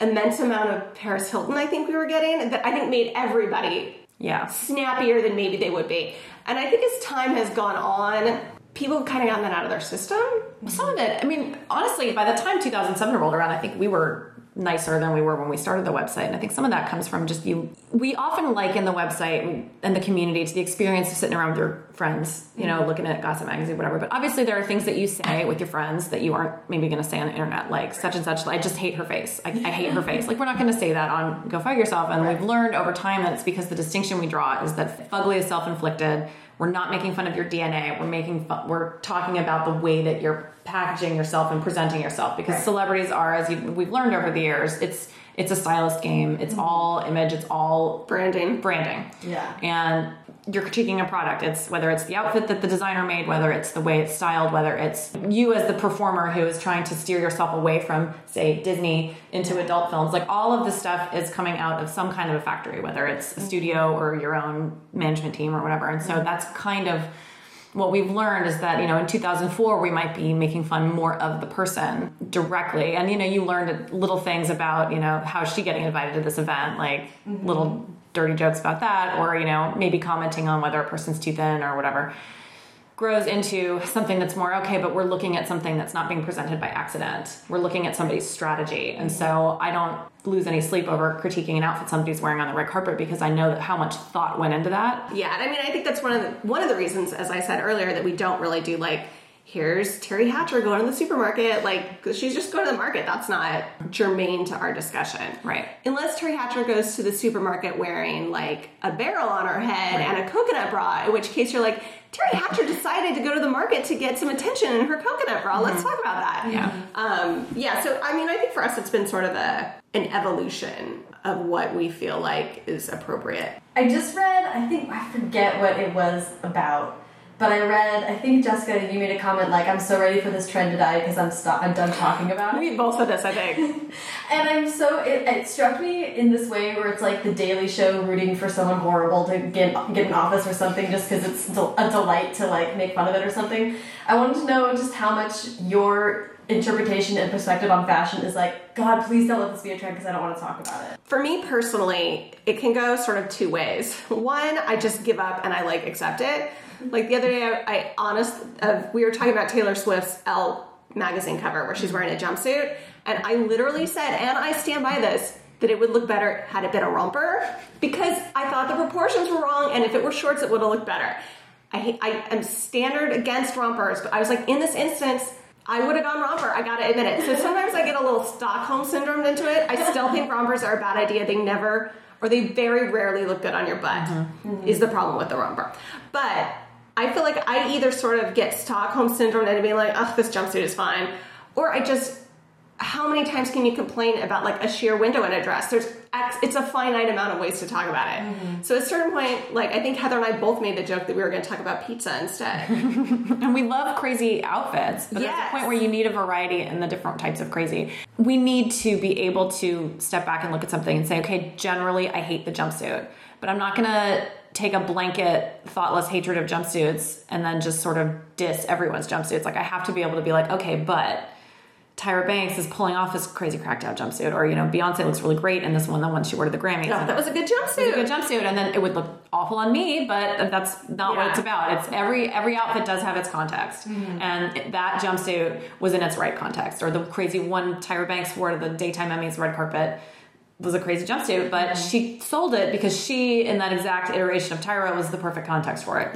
Speaker 4: immense amount of Paris Hilton I think we were getting that I think made everybody
Speaker 3: Yeah.
Speaker 4: snappier than maybe they would be. And I think as time has gone on, people have kind of gotten that out of their system.
Speaker 3: Some of it, I mean, honestly, by the time 2007 rolled around, I think we were nicer than we were when we started the website. And I think some of that comes from just you. We often liken the website and the community to the experience of sitting around with your friends, you know, looking at Gossip Magazine, whatever. But obviously, there are things that you say with your friends that you aren't maybe going to say on the internet, like such and such. I just hate her face. I, I hate her *laughs* face. Like, we're not going to say that on Go Fug Yourself. And we've learned over time that it's because the distinction we draw is that fugly is self inflicted. We're not making fun of your DNA. We're making fun, we're talking about the way that you're packaging yourself and presenting yourself because celebrities are, as you, we've learned over the years, it's it's a stylist game. It's mm-hmm. all image. It's all
Speaker 4: Branding.
Speaker 3: branding.
Speaker 2: Yeah.
Speaker 3: And you're critiquing a product. It's whether it's the outfit that the designer made, whether it's the way it's styled, whether it's you as the performer who is trying to steer yourself away from, say, Disney into adult films. Like all of this stuff is coming out of some kind of a factory, whether it's a studio or your own management team or whatever. And so that's kind of what we've learned is that you know in 2004 we might be making fun more of the person directly and you know you learned little things about you know how is she getting invited to this event like little dirty jokes about that or you know maybe commenting on whether a person's too thin or whatever grows into something that's more okay but we're looking at something that's not being presented by accident we're looking at somebody's strategy and so i don't lose any sleep over critiquing an outfit somebody's wearing on the red carpet because i know that how much thought went into that
Speaker 4: Yeah, and I mean, I think that's one of the one of the reasons, as I said earlier, that we don't really do like. Here's Teri Hatcher going to the supermarket. Like, she's just going to the market. That's not germane to our discussion.
Speaker 3: Right.
Speaker 4: Unless Teri Hatcher goes to the supermarket wearing like a barrel on her head and a coconut bra, in which case you're like, Teri Hatcher decided to go to the market to get some attention in her coconut bra. Let's talk about that.
Speaker 3: Yeah.
Speaker 4: Um, yeah, so I mean, I think for us, it's been sort of a an evolution of what we feel like is appropriate.
Speaker 2: I just read, I think, I forget what it was about, but I read, I think Jessica, you made a comment like, "I'm so ready for this trend to die because I'm stop, I'm done talking about it."
Speaker 4: We both said this, I think. *laughs*
Speaker 2: And I'm so it, it struck me in this way where it's like the Daily Show rooting for someone horrible to get get an office or something just because it's a delight to like make fun of it or something. I wanted to know just how much your interpretation and perspective on fashion is like. God, please don't let this be a trend because I don't want to talk about it.
Speaker 4: For me personally, it can go sort of two ways. One, I just give up and I like accept it. Like the other day, I, I honest, uh, we were talking about Taylor Swift's Elle magazine cover where she's wearing a jumpsuit, and I literally said, and I stand by this, that it would look better had it been a romper because I thought the proportions were wrong, and if it were shorts, it would have looked better. I, hate- I am standard against rompers, but I was like, in this instance, I would have gone romper. I gotta admit it. So sometimes I get a little Stockholm syndrome into it. I still think rompers are a bad idea. They never, or they very rarely look good on your butt. Is the problem with the romper? But I feel like I either sort of get Stockholm syndrome and be like, "Ugh, this jumpsuit is fine," or I just how many times can you complain about like a sheer window in a dress? There's X, it's a finite amount of ways to talk about it. Mm-hmm. So at a certain point, like I think Heather and I both made the joke that we were going to talk about pizza instead. *laughs*
Speaker 3: And we love crazy outfits, but there's a point where you need a variety in the different types of crazy. We need to be able to step back and look at something and say, okay, generally I hate the jumpsuit, but I'm not gonna take a blanket, thoughtless hatred of jumpsuits and then just sort of diss everyone's jumpsuits. Like I have to be able to be like, okay, but Tyra Banks is pulling off this crazy cracked out jumpsuit, or you know, Beyonce looks really great in this one, the one she wore to the Grammys.
Speaker 4: No, that was a good
Speaker 3: it was a
Speaker 4: jumpsuit.
Speaker 3: good jumpsuit, and then it would look awful on me, but that's not what it's about. It's every every outfit does have its context, mm-hmm. and that jumpsuit was in its right context. Or the crazy one Tyra Banks wore to the daytime Emmys red carpet was a crazy jumpsuit, but she sold it because she, in that exact iteration of Tyra, was the perfect context for it.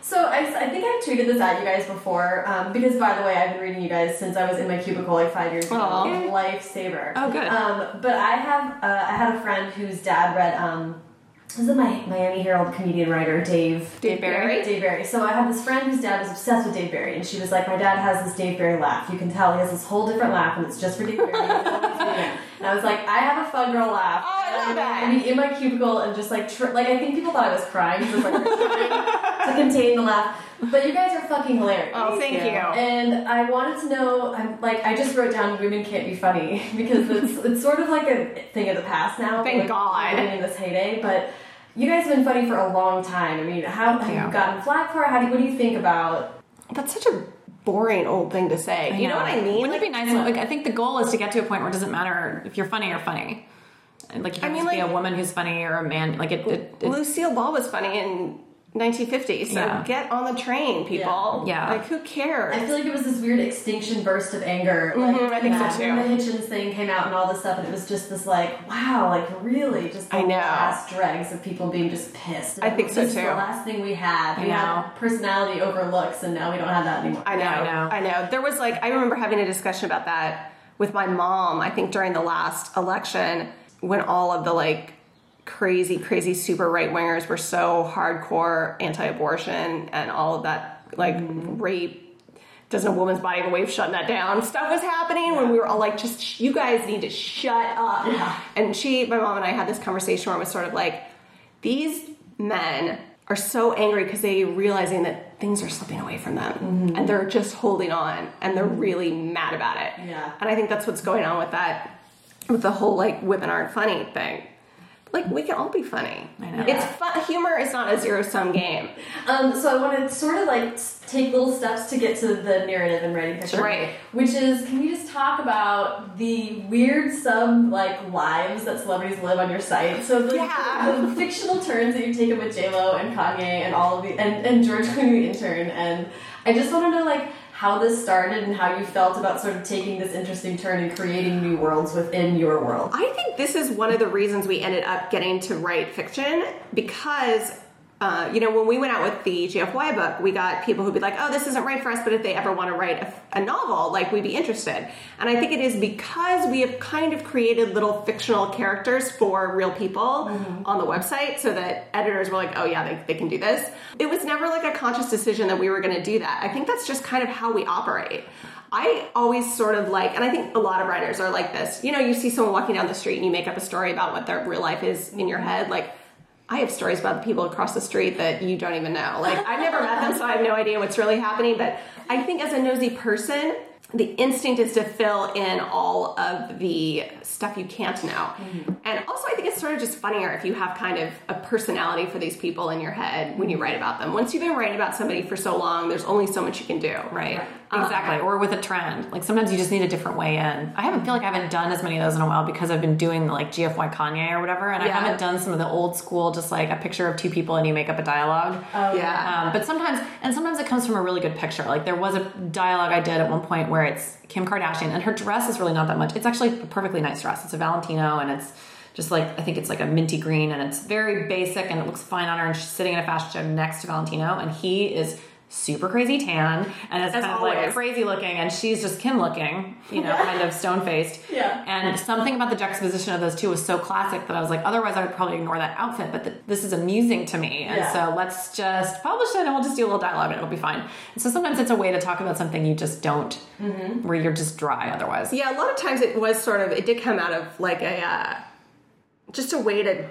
Speaker 2: So I, I think I've tweeted this at you guys before um, because, by the way, I've been reading you guys since I was in my cubicle like five years ago.
Speaker 3: Aw.
Speaker 2: Lifesaver.
Speaker 3: Oh, good.
Speaker 2: Um, but I have uh, I had a friend whose dad read. Um, this is my Miami Herald comedian writer Dave
Speaker 3: Dave Barry?
Speaker 2: Dave Barry. So I had this friend whose dad was obsessed with Dave Barry, and she was like, "My dad has this Dave Barry laugh. You can tell he has this whole different laugh, and it's just for Dave Barry." *laughs* and I was like, "I have a Fug girl laugh."
Speaker 4: Oh, I love
Speaker 2: And
Speaker 4: that.
Speaker 2: I mean, in my cubicle and just like tr- like I think people thought I was crying because like trying *laughs* to contain the laugh. But you guys are fucking hilarious.
Speaker 4: Oh, thank you.
Speaker 2: And I wanted to know, I'm like, I just wrote down "women can't be funny" *laughs* because it's it's sort of like a thing of the past now.
Speaker 4: Thank
Speaker 2: like,
Speaker 4: God.
Speaker 2: living in this heyday, but. You guys have been funny for a long time. I mean, how have
Speaker 3: you.
Speaker 2: you gotten flack for? How do you, what do you think about?
Speaker 4: That's such a boring old thing to say. You know what I mean?
Speaker 3: Wouldn't
Speaker 4: Like,
Speaker 3: it be nice? Like, I think the goal is to get to a point where it doesn't matter if you're funny or funny. Like you can
Speaker 4: I mean,
Speaker 3: just be
Speaker 4: like-
Speaker 3: a woman who's funny or a man. Like it. it, it
Speaker 4: Lucille Ball was funny in 1950, so
Speaker 3: Yeah.
Speaker 4: get on the train, people.
Speaker 3: Yeah. Yeah.
Speaker 4: Like, who cares?
Speaker 2: I feel like it was this weird extinction burst of anger. Like,
Speaker 4: Mhm, I think so, too.
Speaker 2: When the Hitchens thing came out and all this stuff, and it was just this like, wow, like really, just the
Speaker 4: I know.
Speaker 2: last dregs of people being just pissed.
Speaker 4: I think so, too.
Speaker 2: the last thing we had.
Speaker 3: I
Speaker 2: We
Speaker 3: know.
Speaker 2: had personality overlooks, and now we don't have that anymore.
Speaker 4: I know,
Speaker 3: I know.
Speaker 4: I know. There was like I remember having a discussion about that with my mom. I think during the last election when all of the like crazy, crazy super right wingers were so hardcore anti-abortion and all of that like mm-hmm. rape. Doesn't a woman's body have a way of shutting that down? Stuff was happening when we were all like, just sh- you guys need to shut up.
Speaker 2: Yeah.
Speaker 4: And she, my mom and I had this conversation where it was sort of like, these men are so angry because they realizing that things are slipping away from them mm-hmm. and they're just holding on and they're mm-hmm. really mad about it.
Speaker 2: Yeah.
Speaker 4: And I think that's what's going on with that, with the whole like women aren't funny thing. Like we can all be funny.
Speaker 3: I know.
Speaker 4: It's fun. Humor is not a zero sum game.
Speaker 2: Um, so I want to sort of like take little steps to get to the narrative and writing fiction,
Speaker 4: Right.
Speaker 2: Which is, can you just talk about the weird sub like lives that celebrities live on your site? So the,
Speaker 4: Yeah.
Speaker 2: the fictional turns that you've taken with J Lo and Kanye and all of the and, and George Clooney the intern, and I just want to know like how this started and how you felt about sort of taking this interesting turn and creating new worlds within your world.
Speaker 4: I think this is one of the reasons we ended up getting to write fiction because, uh, you know, when we went out with the GFY book, we got people who'd be like, oh, this isn't right for us, but if they ever want to write a, a novel, like, we'd be interested. And I think it is because we have kind of created little fictional characters for real people on the website so that editors were like, oh, yeah, they, they can do this. It was never like a conscious decision that we were going to do that. I think that's just kind of how we operate. I always sort of like, and I think a lot of writers are like this. You know, you see someone walking down the street and you make up a story about what their real life is in your head. Like, I have stories about the people across the street that you don't even know. Like I've never met them, so I have no idea what's really happening. But I think as a nosy person, the instinct is to fill in all of the stuff you can't know.
Speaker 3: Mm-hmm.
Speaker 4: And also, I think it's sort of just funnier if you have kind of a personality for these people in your head when you write about them. Once you've been writing about somebody for so long, there's only so much you can do.
Speaker 3: Right. Exactly. or with a trend. Like sometimes you just need a different way in. I haven't feel like I haven't done as many of those in a while because I've been doing the like GFY Kanye or whatever, and I haven't done some of the old school, just like a picture of two people and you make up a dialogue.
Speaker 2: Oh,
Speaker 4: Yeah.
Speaker 3: Um, but sometimes, and sometimes it comes from a really good picture. Like there was a dialogue I did at one point where it's Kim Kardashian, and her dress is really not that much. It's actually a perfectly nice dress. It's a Valentino, and it's just like I think it's like a minty green, and it's very basic, and it looks fine on her. And she's sitting in a fashion show next to Valentino, and he is super crazy tan and is
Speaker 4: As
Speaker 3: kind of like crazy looking, and she's just Kim looking, you know, kind of stone faced. *laughs*
Speaker 2: Yeah.
Speaker 3: And something about the juxtaposition of those two was so classic that I was like, otherwise I would probably ignore that outfit, but th- this is amusing to me. And
Speaker 2: Yeah.
Speaker 3: so let's just publish it and we'll just do a little dialogue and it'll be fine. And so sometimes it's a way to talk about something you just don't, where you're just dry otherwise.
Speaker 4: Yeah, a lot of times it was sort of it did come out of like a uh, just a way to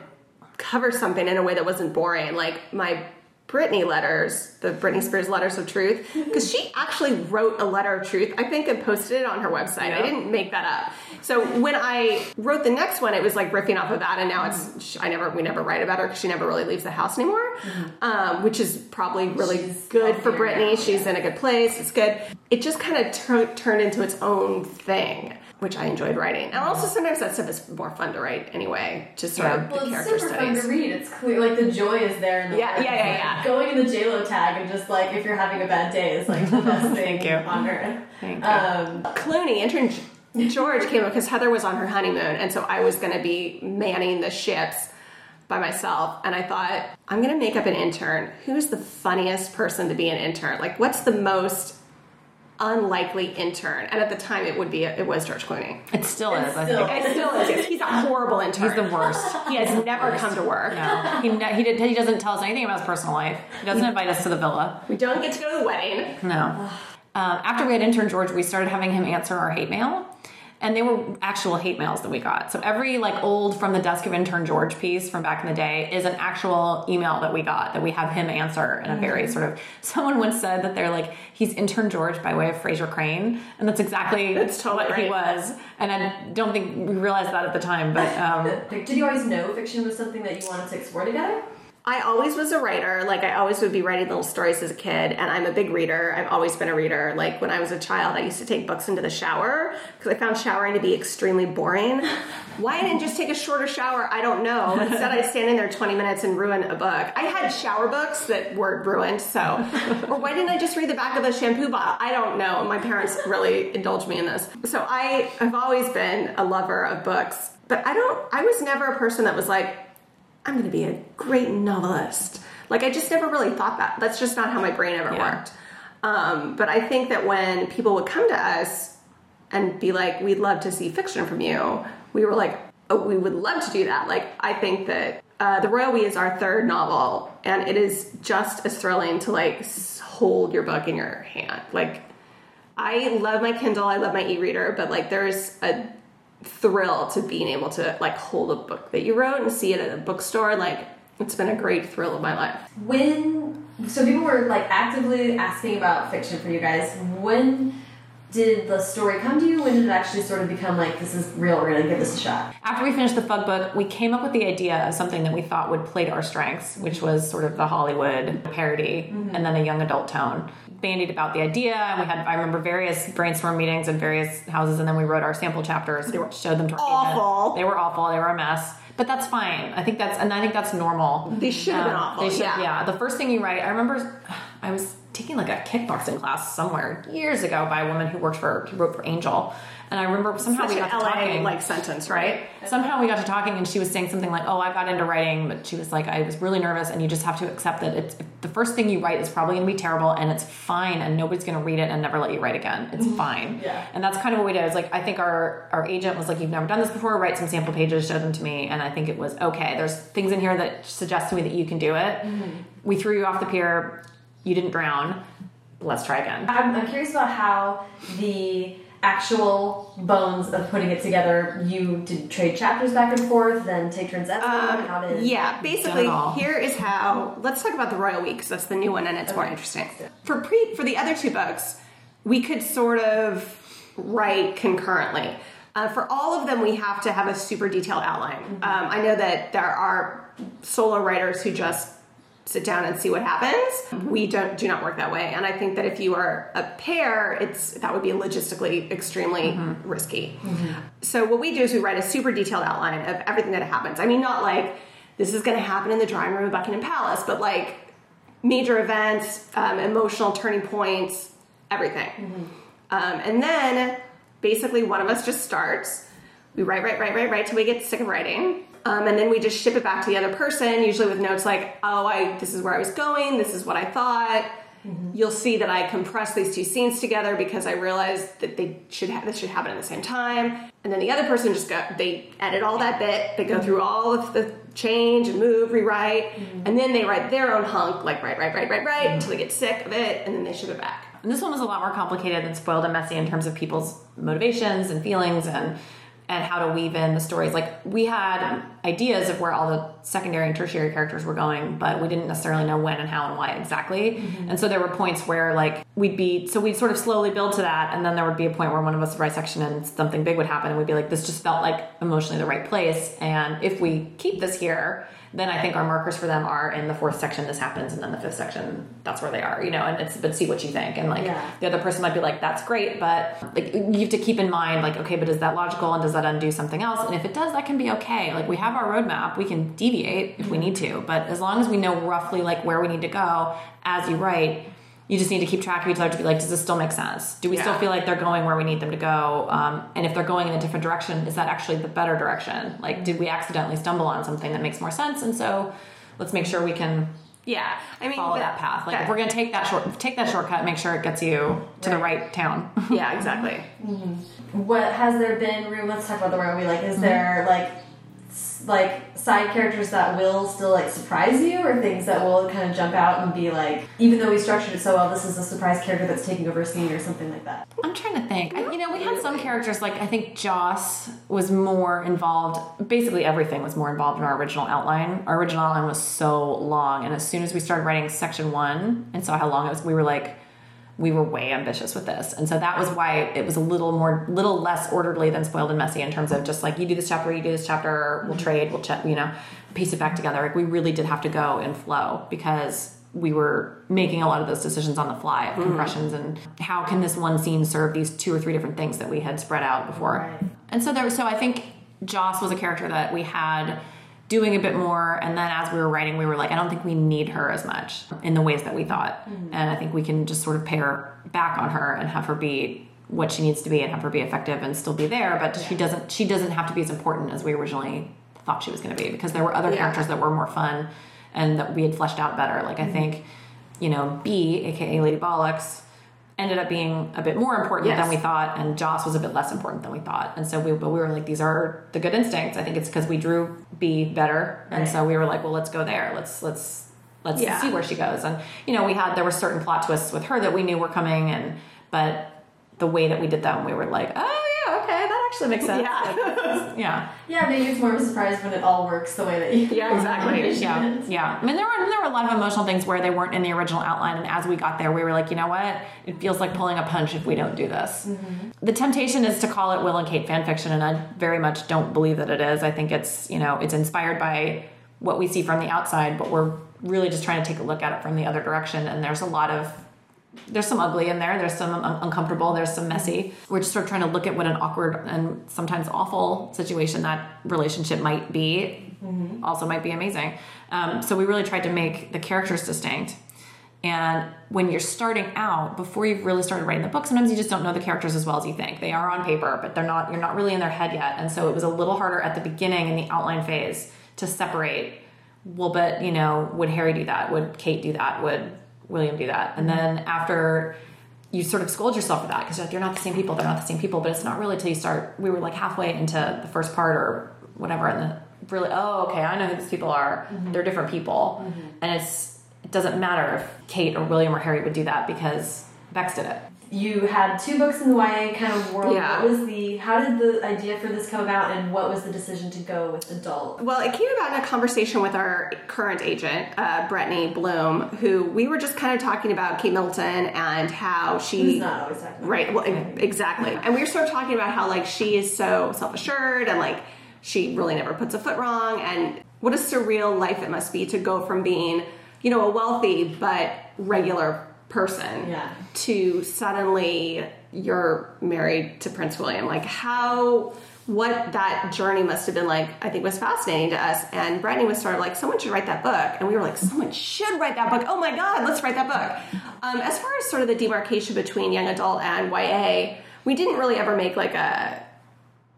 Speaker 4: cover something in a way that wasn't boring. Like my Britney letters, the Britney Spears letters of truth, *laughs* because she actually wrote a letter of truth, I think, and posted it on her website. I didn't make that up. So when I wrote the next one, it was like riffing off of that, and now it's I never we never write about her because she never really leaves the house anymore, um, which is probably really
Speaker 2: She's
Speaker 4: good for Britney.
Speaker 2: now,
Speaker 4: She's in a good place. It's good. It just kind of tur- turned into its own thing, which I enjoyed writing. And also sometimes that stuff is more fun to write anyway, just sort
Speaker 3: Yeah.
Speaker 4: of
Speaker 2: Well,
Speaker 4: the
Speaker 2: it's super
Speaker 4: studies.
Speaker 2: fun to read. It's clear, like the joy is there. In the
Speaker 4: Yeah,
Speaker 2: work.
Speaker 4: yeah, yeah, yeah.
Speaker 2: Going in the JLo tag and just like if you're having a bad day is like the best *laughs* thing
Speaker 3: Thank you.
Speaker 2: on earth.
Speaker 3: Thank you.
Speaker 2: Um,
Speaker 4: Clooney, intern *laughs* George came up because Heather was on her honeymoon, and so I was going to be manning the ships by myself. And I thought, I'm going to make up an intern. Who's the funniest person to be an intern? Like, what's the most unlikely intern? And at the time, it would be it was George Clooney.
Speaker 3: It still
Speaker 2: It's
Speaker 3: is, I
Speaker 2: still-
Speaker 3: think.
Speaker 4: It still is. He's a horrible intern.
Speaker 3: He's the worst.
Speaker 4: He has never come to work.
Speaker 3: No, he, ne- he, did, he doesn't tell us anything about his personal life. He doesn't *laughs* invite us to the villa.
Speaker 4: We don't get to go to the wedding.
Speaker 3: No. Um, after we had intern George, we started having him answer our hate mail. And they were actual hate mails that we got. So every like old from the desk of intern George piece from back in the day is an actual email that we got that we have him answer in a very sort of. Someone once said that they're like he's intern George by way of Frasier Crane, and that's exactly
Speaker 4: That's totally
Speaker 3: what he was. And I don't think we realized that at the time, but um, *laughs*
Speaker 2: did you always know fiction was something that you wanted to explore together?
Speaker 4: I always was a writer. Like I always would be writing little stories as a kid, and I'm a big reader. I've always been a reader. Like when I was a child, I used to take books into the shower because I found showering to be extremely boring. *laughs* Why I didn't just take a shorter shower, I don't know. Instead, I stand in there 20 minutes and ruin a book. I had shower books that were ruined, so. *laughs* Or why didn't I just read the back of the shampoo bottle? I don't know. My parents really indulged me in this. So I have always been a lover of books, but I don't. I was never a person that was like, I'm going to be a great novelist. Like I just never really thought that. That's just not how my brain ever
Speaker 3: Yeah.
Speaker 4: worked. Um, but I think that when people would come to us and be like, "We'd love to see fiction from you," we were like, "Oh, we would love to do that." Like I think that uh, the Royal We is our third novel, and it is just as thrilling to like hold your book in your hand. Like I love my Kindle, I love my e-reader, but like there's a thrill to being able to like hold a book that you wrote and see it at a bookstore. Like it's been a great thrill of my life.
Speaker 2: When so people were like actively asking about fiction for you guys. When did the story come to you? When did it actually sort of become like this is real? We're gonna give this a shot.
Speaker 3: After we finished the Fug book, we came up with the idea of something that we thought would play to our strengths, which was sort of the Hollywood parody mm-hmm. and then a young adult tone. Bandied about the idea, and we had I remember various brainstorm meetings in various houses, and then we wrote our sample chapters. They were showed them to
Speaker 4: Awful.
Speaker 3: They were awful. They were a mess. But that's fine. I think that's and I think that's normal.
Speaker 4: They should have been
Speaker 3: Um,
Speaker 4: awful.
Speaker 3: They should,
Speaker 4: yeah.
Speaker 3: yeah. The first thing you write, I remember *sighs* I was taking like a kickboxing class somewhere years ago by a woman who worked for who wrote for Angel, and I remember somehow
Speaker 4: Such
Speaker 3: we got to
Speaker 4: LA
Speaker 3: talking.
Speaker 4: like sentence, right?
Speaker 3: Somehow we got to talking, and she was saying something like, "Oh, I got into writing," but she was like, "I was really nervous, and you just have to accept that it's the first thing you write is probably going to be terrible, and it's fine, and nobody's going to read it and never let you write again. It's mm-hmm. fine."
Speaker 2: Yeah.
Speaker 3: And that's kind of what we did. It's like I think our our agent was like, "You've never done this before. Write some sample pages, show them to me," and I think it was okay. There's things in here that suggest to me that you can do it. Mm-hmm. We threw you off the pier. You didn't drown. Let's try again.
Speaker 2: I'm, I'm curious about how the actual bones of putting it together, you did trade chapters back and forth, then take turns at
Speaker 4: Um,
Speaker 2: how did
Speaker 4: yeah, basically,
Speaker 3: Done it all.
Speaker 4: here is how. Let's talk about the Royal Weeks. That's the new one, and it's more interesting. For pre for the other two books, we could sort of write concurrently. Uh, for all of them, we have to have a super detailed outline. Um, I know that there are solo writers who just sit down and see what happens. We don't do not work that way, and I think that if you are a pair, it's that would be logistically extremely risky. So what we do is we write a super detailed outline of everything that happens. I mean, not like this is going to happen in the drawing room of Buckingham Palace, but like major events, um, emotional turning points, everything. Um, and then basically one of us just starts. We write, write, write, write, write till we get sick of writing. Um, and then we just ship it back to the other person, usually with notes like, "Oh, I this is where I was going. This is what I thought." Mm-hmm. You'll see that I compressed these two scenes together because I realized that they should have this should happen at the same time. And then the other person just go they edit all that bit. They go through all of the change and move, rewrite, mm-hmm. and then they write their own hunk, like write, write, write, write, write, mm-hmm. until they get sick of it, and then they ship it back.
Speaker 3: And this one was a lot more complicated than spoiled and messy in terms of people's motivations and feelings and and how to weave in the stories. Like we had ideas of where all the secondary and tertiary characters were going, but we didn't necessarily know when and how and why exactly. Mm-hmm. And so there were points where like we'd be so we'd sort of slowly build to that, and then there would be a point where one of us would write section and something big would happen, and we'd be like, this just felt like emotionally the right place. And if we keep this here, then I think our markers for them are in the fourth section this happens, and then the fifth section that's where they are, you know. And it's but see what you think, and like
Speaker 2: Yeah.
Speaker 3: the other person might be like, that's great, but like you have to keep in mind, like, okay, but is that logical and does that undo something else? And if it does, that can be okay. Like we have our roadmap, we can deviate if we need to, but as long as we know roughly like where we need to go as you write, you just need to keep track of each other to be like, does this still make sense? Do we still feel like they're going where we need them to go? Um, and if they're going in a different direction, is that actually the better direction? Like, did we accidentally stumble on something that makes more sense? And so let's make sure we can
Speaker 4: Yeah, I mean
Speaker 3: follow that, path. Like, if we're gonna take that short, take that shortcut, make sure it gets you to the
Speaker 2: Right.
Speaker 3: right town.
Speaker 4: yeah, exactly.
Speaker 2: what has there been room let's talk about the royal we like is there like s- like side characters that will still like surprise you or things that will kind of jump out and be like even though we structured it so well this is a surprise character that's taking over a scene or something like that
Speaker 3: I'm trying to think. I, you know, we had some characters like I think Joss was more involved. Basically, everything was more involved in our original outline. Our original outline was so long, and as soon as we started writing section one and saw how long it was, we were like, we were way ambitious with this, and so that was why it was a little more, little less orderly than spoiled and messy in terms of just like you do this chapter, you do this chapter, we'll mm-hmm. trade, we'll check, you know, piece it back together. Like we really did have to go and flow because we were making a lot of those decisions on the fly of mm-hmm. compressions and how can this one scene serve these two or three different things that we had spread out before.
Speaker 2: Right.
Speaker 3: And so there so I think Joss was a character that we had doing a bit more and then as we were writing we were like I don't think we need her as much in the ways that we thought. Mm-hmm. And I think we can just sort of pare back on her and have her be what she needs to be and have her be effective and still be there but she doesn't she doesn't have to be as important as we originally thought she was going to be because there were other
Speaker 4: Yeah.
Speaker 3: characters that were more fun and that we had fleshed out better. Like I mm-hmm. think, you know, B, aka Lady Bollocks, ended up being a bit more important
Speaker 4: Yes.
Speaker 3: than we thought, and Joss was a bit less important than we thought. And so we, but we were like, these are the good instincts. I think it's because we drew B better, and so we were like, well, let's go there. Let's let's let's
Speaker 4: Yeah.
Speaker 3: see where she goes. And you know, we had there were certain plot twists with her that we knew were coming, and but the way that we did them, we were like, oh yeah, okay, actually makes sense.
Speaker 4: Yeah. *laughs*
Speaker 3: Yeah.
Speaker 2: yeah maybe it's more of a surprise when it all works the way that you
Speaker 4: Yeah, exactly.
Speaker 3: Yeah,
Speaker 2: it.
Speaker 3: yeah. I mean, there were there were a lot of emotional things where they weren't in the original outline, and as we got there, we were like, you know what? It feels like pulling a punch if we don't do this. Mm-hmm. The temptation is to call it Will and Kate fan fiction, and I very much don't believe that it is. I think it's you know it's inspired by what we see from the outside, but we're really just trying to take a look at it from the other direction. And there's a lot of there's some ugly in there. There's some un- uncomfortable. There's some messy. We're just sort of trying to look at what an awkward and sometimes awful situation that relationship might be. Also, might be amazing. Um, so we really tried to make the characters distinct. And when you're starting out, before you've really started writing the book, sometimes you just don't know the characters as well as you think. They are on paper, but they're not. You're not really in their head yet. And so it was a little harder at the beginning in the outline phase to separate. Well, but you know, would Harry do that? Would Kate do that? Would William do that? And then after you sort of scold yourself for that because you're like, you're not the same people. They're not the same people. But it's not really till you start. We were like halfway into the first part or whatever, and then really, oh, okay, I know who these people are. Mm-hmm. They're different people, mm-hmm. and it's it doesn't matter if Kate or William or Harry would do that because Bex did it.
Speaker 2: You had two books in the YA kind of world.
Speaker 4: Yeah.
Speaker 2: What was the? How did the idea for this come about, and what was the decision to go with adult?
Speaker 4: Well, it came about in a conversation with our current agent, uh, Brettne Bloom, who we were just kind of talking about Kate Middleton and how she.
Speaker 2: Who's not always talking about
Speaker 4: Right, well, exactly. And we were sort of talking about how, like, she is so self assured and, like, she really never puts a foot wrong. And what a surreal life it must be to go from being, you know, a wealthy but regular person
Speaker 2: Yeah.
Speaker 4: to suddenly you're married to Prince William. Like, how. What that journey must have been like, I think was fascinating to us. And Brettne was sort of like, someone should write that book. And we were like, someone should write that book. Oh my God, let's write that book. Um, as far as sort of the demarcation between young adult and YA, we didn't really ever make like a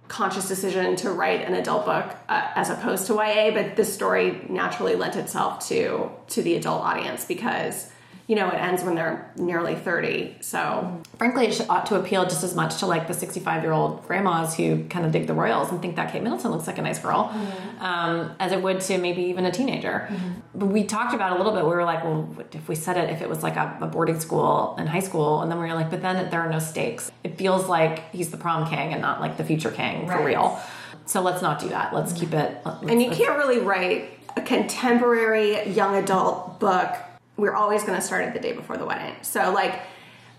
Speaker 4: conscious decision to write an adult book uh, as opposed to YA, but this story naturally lent itself to to the adult audience because you know it ends when they're nearly 30 so
Speaker 3: Frankly, it ought to appeal just as much to like the 65 year old grandmas who kind of dig the royals and think that Kate Middleton looks like a nice girl, mm-hmm. um, as it would to maybe even a teenager. Mm-hmm. But we talked about it a little bit. We were like, well, if we said it if it was like a, a boarding school in high school, and then we were like, but then there are no stakes. It feels like he's the prom king and not like the future king for real. So let's not do that. Let's mm-hmm. keep it. let's-
Speaker 4: and you can't really write a contemporary young adult book we're always going to start it the day before the wedding so like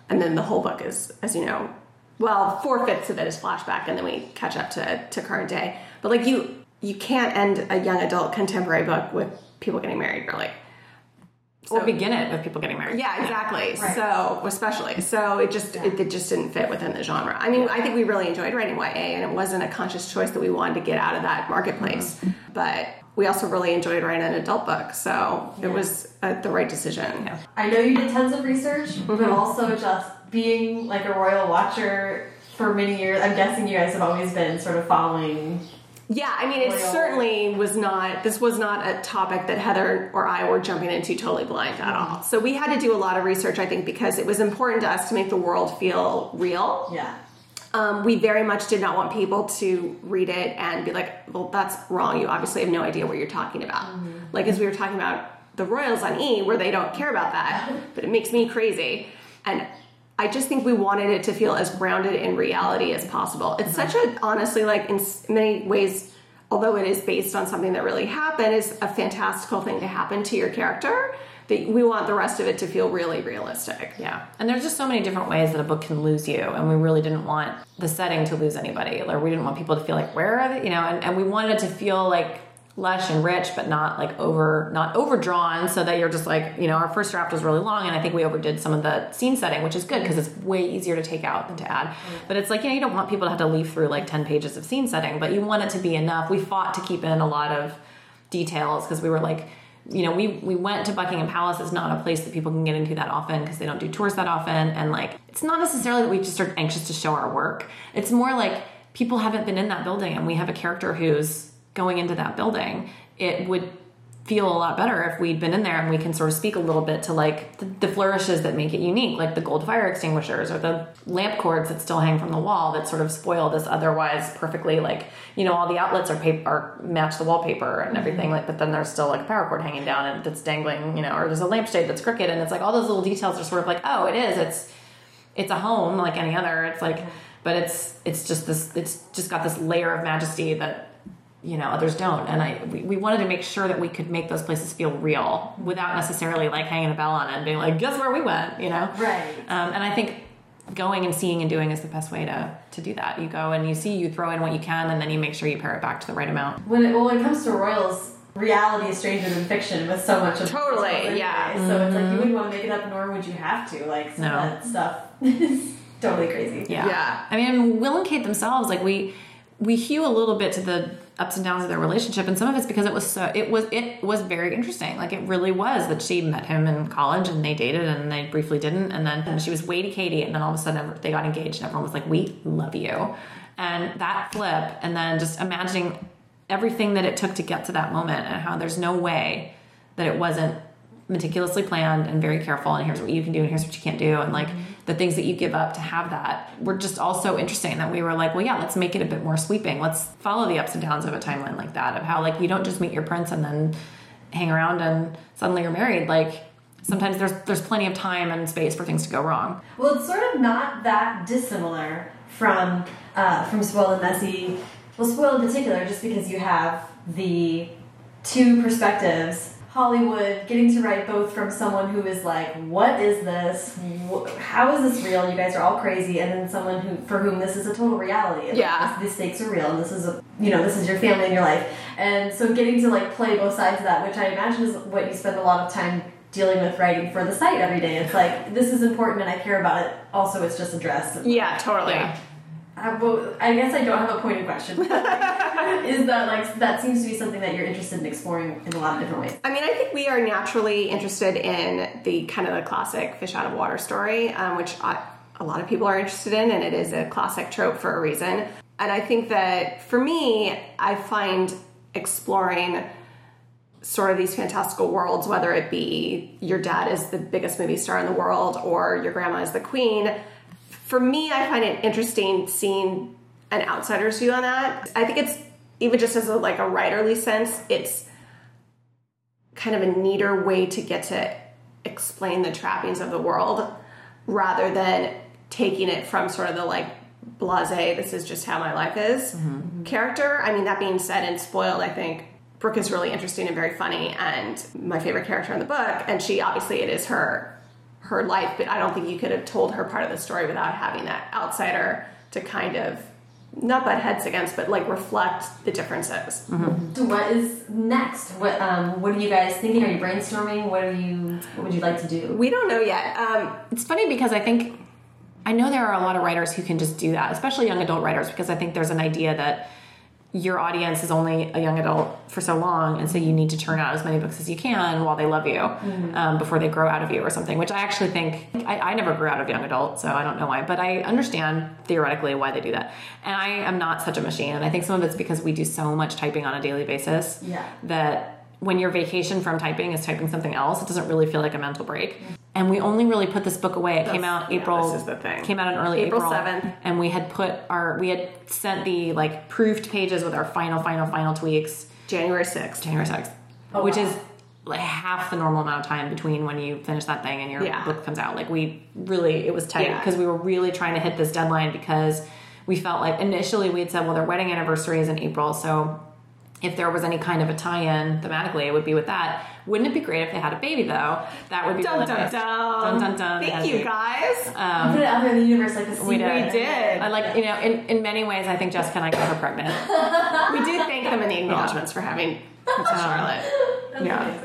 Speaker 4: and then the whole book is as you know well four fifths of it is flashback and then we catch up to, to current day but like you you can't end a young adult contemporary book with people getting married really
Speaker 3: or begin it with people getting married.
Speaker 4: Yeah, exactly. *laughs*
Speaker 2: Right.
Speaker 4: So, especially, so it just it, it just didn't fit within the genre. I mean, I think we really enjoyed writing YA, and it wasn't a conscious choice that we wanted to get out of that marketplace. Mm-hmm. But we also really enjoyed writing an adult book, so it was uh, the right decision.
Speaker 3: Yeah.
Speaker 2: I know you did tons of research,
Speaker 4: Mm-hmm.
Speaker 2: but also just being like a royal watcher for many years. I'm guessing you guys have always been sort of following.
Speaker 4: Yeah, I mean, it
Speaker 2: Royal.
Speaker 4: certainly was not. This was not a topic that Heather or I were jumping into totally blind at all. So we had to do a lot of research, I think, because it was important to us to make the world feel real.
Speaker 2: Yeah.
Speaker 4: Um, we very much did not want people to read it and be like, well, that's wrong. You obviously have no idea what you're talking about. Like, as we were talking about the Royals on E, where they don't care about that, *laughs* but it makes me crazy. And I just think we wanted it to feel as grounded in reality as possible. It's such a, honestly, like, in many ways, although it is based on something that really happened, is a fantastical thing to happen to your character. That we want the rest of it to feel really realistic.
Speaker 3: Yeah, and there's just so many different ways that a book can lose you, and we really didn't want the setting to lose anybody, or we didn't want people to feel like where are they, you know, and, and we wanted it to feel like lush and rich, but not like over, not overdrawn, so that you're just like, you know, our first draft was really long, and I think we overdid some of the scene setting, which is good because it's way easier to take out than to add. Mm-hmm. But it's like you know, you don't want people to have to leaf through like ten pages of scene setting, but you want it to be enough. We fought to keep in a lot of details because we were like you know we we went to buckingham palace. It's not a place that people can get into that often because they don't do tours that often. And like it's not necessarily that we just are anxious to show our work. It's more like people haven't been in that building and we have a character who's going into that building. It would feel a lot better if we'd been in there and we can sort of speak a little bit to like the, the flourishes that make it unique like the gold fire extinguishers or the lamp cords that still hang from the wall that sort of spoil this otherwise perfectly like you know all the outlets are paper are match the wallpaper and everything mm-hmm. like but then there's still like a power cord hanging down and that's dangling you know or there's a lampshade that's crooked and it's like all those little details are sort of like oh it is it's it's a home like any other. It's like mm-hmm. but it's it's just this it's just got this layer of majesty that you know others don't and i we, we wanted to make sure that we could make those places feel real without necessarily like hanging a bell on it and being like guess where we went you know
Speaker 2: Right.
Speaker 3: um, and i think going and seeing and doing is the best way to to do that you go and you see you throw in what you can and then you make sure you pare it back to the right amount
Speaker 2: When it, well, when it comes to royals, reality is stranger than fiction with so much of the
Speaker 4: Totally,
Speaker 2: details anyway.
Speaker 4: yeah.
Speaker 2: So it's like you wouldn't want to make it up, nor would you have to. Like some
Speaker 3: No.
Speaker 2: of that stuff *laughs* is totally crazy.
Speaker 3: Yeah.
Speaker 4: Yeah.
Speaker 3: I mean, Will and Kate themselves, like we we hew a little bit to the ups and downs of their relationship, and some of it's because it was so it was it was very interesting. Like it really was that she met him in college and they dated and they briefly didn't, and then she was way to Katie, and then all of a sudden they got engaged, and everyone was like, "We love you," and that flip, and then just imagining everything that it took to get to that moment, and how there's no way that it wasn't meticulously planned and very careful and here's what you can do and here's what you can't do and like the things that you give up to have that were just all so interesting that we were like well yeah let's make it a bit more sweeping let's follow the ups and downs of a timeline like that of how like you don't just meet your prince and then hang around and suddenly you're married like sometimes there's there's plenty of time and space for things to go wrong.
Speaker 2: Well, it's sort of not that dissimilar from uh, from Spoiled and Messy. Well, Spoiled in particular, just because you have the two perspectives. Hollywood getting to write both from someone who is like, "What is this? How is this real? You guys are all crazy," and then someone who for whom this is a total reality. And
Speaker 4: Yeah.
Speaker 2: this, the stakes are real, and this is a you know this is your family and your life, and so getting to like play both sides of that, which I imagine is what you spend a lot of time dealing with writing for the site every day. It's like this is important and I care about it. Also, it's just a dress.
Speaker 4: Yeah, totally.
Speaker 3: Yeah.
Speaker 2: Uh, well, I guess I don't have a pointed question. *laughs* is that like that seems to be something that you're interested in exploring in a lot of different ways?
Speaker 4: I mean, I think we are naturally interested in the kind of the classic fish out of water story, um, which I, a lot of people are interested in, and it is a classic trope for a reason. And I think that for me, I find exploring sort of these fantastical worlds, whether it be your dad is the biggest movie star in the world or your grandma is the queen. For me, I find it interesting seeing an outsider's view on that. I think it's even just as a, like a writerly sense, it's kind of a neater way to get to explain the trappings of the world rather than taking it from sort of the like blase this is just how my life is mm-hmm. character i mean that being said and spoiled i think brooke is really interesting and very funny and my favorite character in the book and she obviously it is her her life but i don't think you could have told her part of the story without having that outsider to kind of not butt heads against but like reflect the differences
Speaker 2: So what is next? What um, what are you guys thinking? Are you brainstorming? What are you? What would you like to do?
Speaker 4: we don't know yet um,
Speaker 3: It's funny because I think I know there are a lot of writers who can just do that, especially young adult writers, because I think there's an idea that your audience is only a young adult for so long, and so you need to turn out as many books as you can while they love you um, before they grow out of you or something. Which I actually think I, I never grew out of young adult, so I don't know why, but I understand theoretically why they do that. And I am not such a machine, and I think some of it's because we do so much typing on a daily basis
Speaker 2: Yeah.
Speaker 3: that when your vacation from typing is typing something else, it doesn't really feel like a mental break. And we only really put this book away. It came out
Speaker 4: yeah,
Speaker 3: April.
Speaker 4: this is the thing.
Speaker 3: Came out in early
Speaker 4: April
Speaker 3: April.
Speaker 4: 7th.
Speaker 3: And we had put our we had sent the like proofed pages with our final, final, final tweaks
Speaker 4: january 6th
Speaker 3: January sixth,
Speaker 2: Oh,
Speaker 3: which
Speaker 2: wow.
Speaker 3: is like half the normal amount of time between when you finish that thing and your
Speaker 4: Yeah.
Speaker 3: book comes out. Like we really, it was tight
Speaker 4: Yeah.
Speaker 3: because we were really trying to hit this deadline because we felt like initially we had said, well, their wedding anniversary is in April, so if there was any kind of a tie-in thematically, it would be with that. Wouldn't it be great if they had a baby though? That would be
Speaker 4: dun
Speaker 3: really
Speaker 4: dun
Speaker 3: nice.
Speaker 4: dun
Speaker 3: Dun, dun, dun.
Speaker 4: Thank you
Speaker 3: baby.
Speaker 4: guys um,
Speaker 2: You put it out there in the universe like a
Speaker 3: We
Speaker 2: secret.
Speaker 3: did.
Speaker 4: did.
Speaker 3: I like you know in, in many ways I think Jessica and I got her pregnant. *laughs*
Speaker 4: we do thank them in the acknowledgments for having Princess *laughs* Charlotte.
Speaker 3: yeah.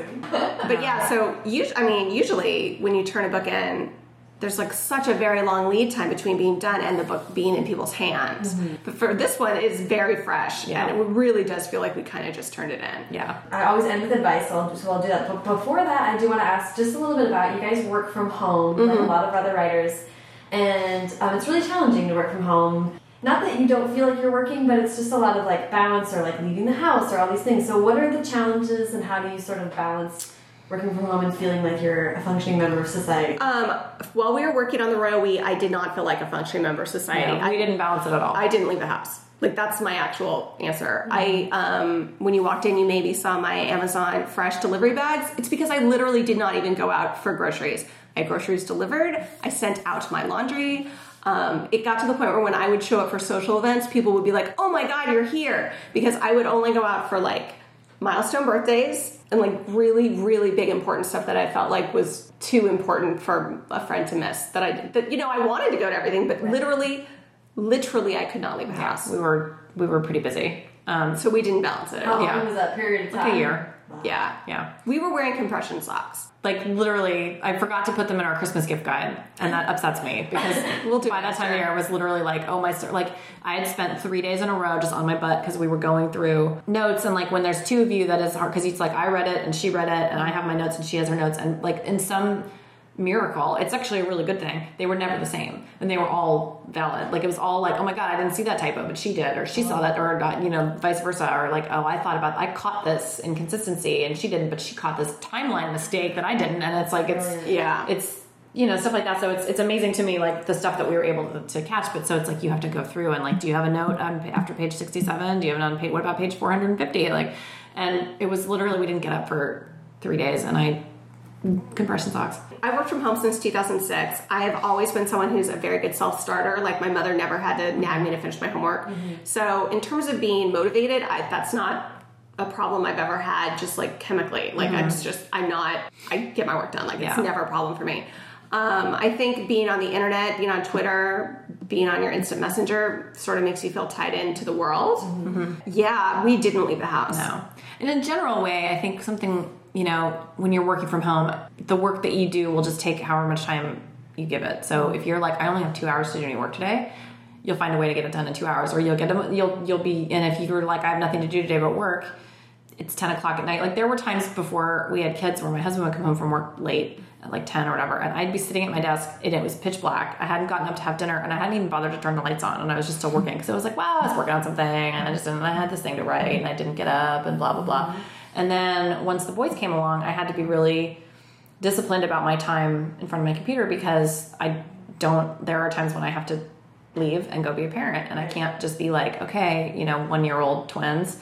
Speaker 4: But yeah, so usually, I mean, usually when you turn a book in, there's like such a very long lead time between being done and the book being in people's hands. But for this one, it's very fresh,
Speaker 3: Yeah.
Speaker 4: and it really does feel like we kind of just turned it in.
Speaker 3: Yeah.
Speaker 2: I always end with advice, so I'll, so I'll do that. But before that, I do want to ask just a little bit about you guys work from home, like a lot of other writers, and um, it's really challenging to work from home. Not that you don't feel like you're working, but it's just a lot of like balance or like leaving the house or all these things. So, what are the challenges, and how do you sort of balance working from home and feeling like you're a functioning member of society?
Speaker 4: Um, while we were working on the row, we I did not feel like a functioning member of society.
Speaker 3: Yeah,
Speaker 4: I,
Speaker 3: we didn't balance it at all.
Speaker 4: I didn't leave the house. Like that's my actual answer. I um when you walked in you maybe saw my Amazon fresh delivery bags. It's because I literally did not even go out for groceries. I had groceries delivered. I sent out my laundry. Um, it got to the point where when I would show up for social events, people would be like, "Oh my god, you're here!" Because I would only go out for like milestone birthdays and like really, really big important stuff that I felt like was too important for a friend to miss. That I that you know I wanted to go to everything, but literally, literally I could not leave the house.
Speaker 3: we were we were pretty busy. Um,
Speaker 4: So we didn't balance it.
Speaker 2: How long
Speaker 3: yeah.
Speaker 2: was that period of time?
Speaker 3: like a year.
Speaker 4: Yeah.
Speaker 3: Yeah.
Speaker 4: We were wearing compression socks.
Speaker 3: Like literally, I forgot to put them in our Christmas gift guide, and that upsets me because *laughs*
Speaker 4: We'll do
Speaker 3: by that time of year, I was literally like, oh my, like I had spent three days in a row just on my butt because we were going through notes, and like when there's two of you, that is hard because it's like I read it and she read it, and I have my notes and she has her notes, and like in some miracle, it's actually a really good thing. They were never the same, and they were all valid. Like it was all like, oh my god, I didn't see that typo, but she did, or she saw that, or uh, you know, vice versa, or like, oh, I thought about, I caught this inconsistency, and she didn't, but she caught this timeline mistake that I didn't, and it's like it's
Speaker 4: Yeah.
Speaker 3: it's you know stuff like that. So it's it's amazing to me like the stuff that we were able to, to catch. But so it's like you have to go through and like, do you have a note on after page sixty seven? Do you have it on page? What about page four hundred and fifty? Like, and it was literally we didn't get up for three days, and I compression socks.
Speaker 4: I've worked from home since 2006. I have always been someone who's a very good self starter. Like my mother never had to nag me to finish my homework. Mm-hmm. So in terms of being motivated, I, that's not a problem I've ever had. Just like chemically, like I'm mm-hmm. just I'm not. I get my work done. Like it's never a problem for me. Um, I think being on the internet, being on Twitter, being on your instant messenger sort of makes you feel tied into the world. Mm-hmm. Yeah, we didn't leave the house.
Speaker 3: No. In a general way, I think something, you know, when you're working from home, the work that you do will just take however much time you give it. So if you're like, I only have two hours to do any work today, you'll find a way to get it done in two hours, or you'll get them, you'll, you'll be, and if you're like, I have nothing to do today but work, it's 10 o'clock at night. Like there were times before we had kids where my husband would come home from work late at like 10 or whatever, and I'd be sitting at my desk and it was pitch black. I hadn't gotten up to have dinner and I hadn't even bothered to turn the lights on and I was just still working because I was like, wow, I was working on something and I just and I had this thing to write and I didn't get up and blah, blah, blah. And then once the boys came along, I had to be really disciplined about my time in front of my computer because I don't, there are times when I have to leave and go be a parent and I can't just be like, okay, you know, one year old twins.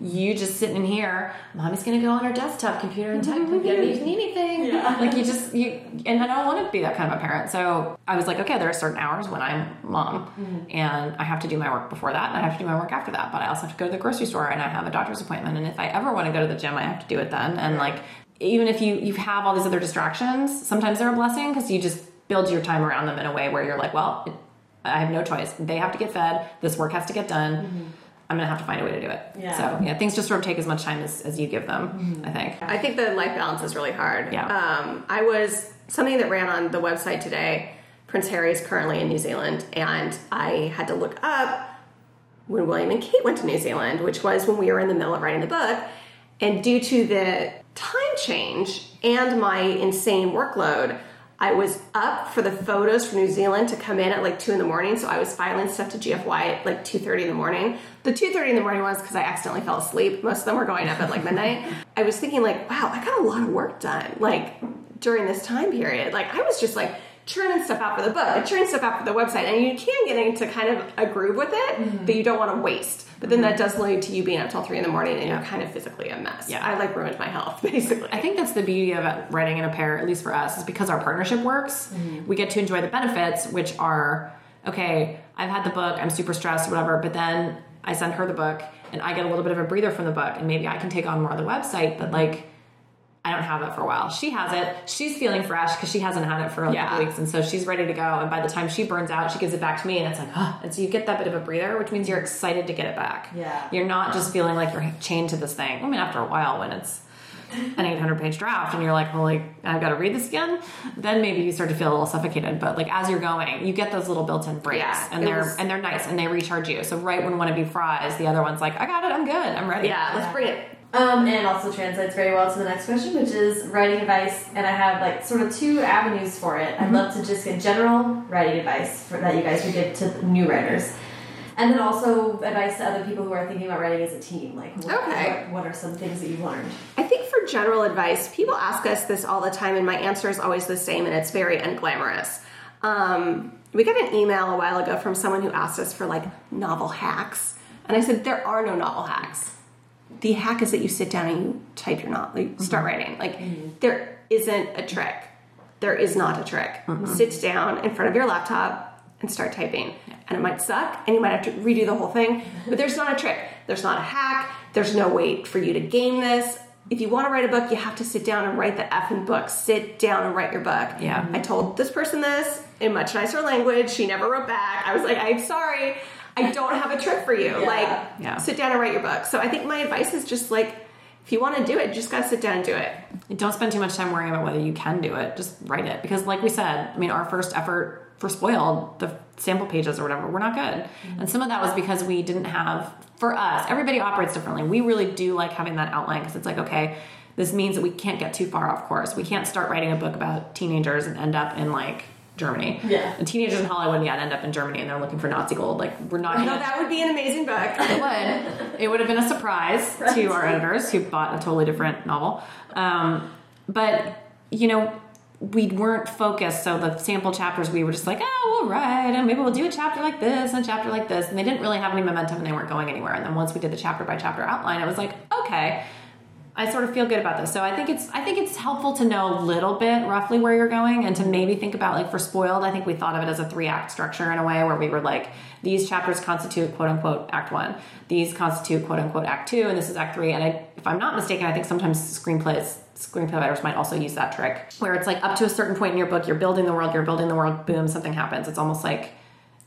Speaker 3: You just sitting in here, mommy's gonna go on her desktop computer and type me if you need *laughs* anything. Like you just you and I don't want to be that kind of a parent. So I was like, okay, there are certain hours when I'm mom mm-hmm. and I have to do my work before that and I have to do my work after that. But I also have to go to the grocery store and I have a doctor's appointment. And if I ever want to go to the gym, I have to do it then. And like even if you you have all these other distractions, sometimes they're a blessing because you just build your time around them in a way where you're like, well, it, I have no choice. They have to get fed. This work has to get done. Mm-hmm. I'm gonna have to find a way to do it.
Speaker 2: Yeah.
Speaker 3: So yeah, things just sort of take as much time as, as you give them. I think.
Speaker 4: I think the life balance is really hard.
Speaker 3: Yeah.
Speaker 4: Um, I was something that ran on the website today. Prince Harry is currently in New Zealand, and I had to look up when William and Kate went to New Zealand, which was when we were in the middle of writing the book. And due to the time change and my insane workload, I was up for the photos from New Zealand to come in at like two in the morning. So I was filing stuff to GFY at like two thirty in the morning. The two thirty in the morning was because I accidentally fell asleep. Most of them were going up at like midnight. I was thinking like, wow, I got a lot of work done like during this time period. Like I was just like churning stuff out for the book, and churning stuff out for the website, and you can get into kind of a groove with it mm-hmm. that you don't want to waste. But then that mm-hmm. does lead to you being up till three in the morning and you're kind of physically a mess.
Speaker 3: Yeah.
Speaker 4: I like ruined my health *laughs* basically.
Speaker 3: I think that's the beauty of uh, writing in a pair, at least for us, is because our partnership works. Mm-hmm. We get to enjoy the benefits, which are okay. I've had the book, I'm super stressed, whatever, but then I send her the book, and I get a little bit of a breather from the book, and maybe I can take on more of the website. But like, I don't have it for a while. She has it. She's feeling fresh because she hasn't had it for a
Speaker 4: Yeah.
Speaker 3: couple weeks, and so she's ready to go. And by the time she burns out, she gives it back to me, and it's like, oh. and so you get that bit of a breather, which means you're excited to get it back.
Speaker 2: Yeah.
Speaker 3: You're not just feeling like you're chained to this thing. I mean, after a while, when it's an 800 page draft and you're like, holy, I've got to read this again, then maybe you start to feel a little suffocated. But like as you're going, you get those little built in breaks
Speaker 4: Yeah,
Speaker 3: and they're
Speaker 4: was-
Speaker 3: and they're nice and they recharge you. So right when one of you fries, the other one's like, I got it, I'm good, I'm ready.
Speaker 4: yeah, let's bring it.
Speaker 2: Um, and also translates very well to the next question, which is writing advice. And I have like sort of two avenues for it. I'd love to just get general writing advice for, that you guys would give to new writers, and then also advice to other people who are thinking about writing as a team. Like, what,
Speaker 4: Okay.
Speaker 2: what, what are some things that you've learned?
Speaker 4: I think for general advice, people ask us this all the time, and my answer is always the same, and it's very unglamorous. Um, we got an email a while ago from someone who asked us for like novel hacks, and I said there are no novel hacks. The hack is that you sit down and you type your novel, like, start mm-hmm. writing. Like mm-hmm. there isn't a trick. There is not a trick. Mm-hmm. Sit down in front of your laptop and start typing. And it might suck and you might have to redo the whole thing, but there's not a trick. There's not a hack. There's no way for you to game this. If you want to write a book, you have to sit down and write the effing book. Sit down and write your book.
Speaker 3: Yeah.
Speaker 4: I told this person this in much nicer language. She never wrote back. I was like, I'm sorry. I don't have a trick for you. Like,
Speaker 3: Yeah.
Speaker 4: sit down and write your book. So I think my advice is just like, if you want to do it, just got to sit down and do it.
Speaker 3: And don't spend too much time worrying about whether you can do it. Just write it. Because, like we said, I mean, our first effort for Spoiled, the sample pages or whatever, were not good. And some of that was because we didn't have, for us, everybody operates differently. We really do like having that outline because it's like, okay, this means that we can't get too far off course. We can't start writing a book about teenagers and end up in like Germany.
Speaker 2: Yeah.
Speaker 3: And teenagers in Hollywood, yeah, end up in Germany and they're looking for Nazi gold. Like, we're not gonna.
Speaker 4: know that would be an amazing book. *laughs*
Speaker 3: It would. It would have been a surprise to our editors who bought a totally different novel. Um, but, you know, we weren't focused. So the sample chapters, we were just like, oh, we'll write, and maybe we'll do a chapter like this and a chapter like this. And they didn't really have any momentum and they weren't going anywhere. And then once we did the chapter by chapter outline, it was like, okay, I sort of feel good about this. So I think it's I think it's helpful to know a little bit roughly where you're going and to maybe think about like for spoiled, I think we thought of it as a three act structure in a way where we were like these chapters constitute quote unquote act one. These constitute quote unquote act two and this is act three. And I, if I'm not mistaken, I think sometimes screenplays screenplay writers might also use that trick where it's like up to a certain point in your book, you're building the world, you're building the world, boom, something happens. It's almost like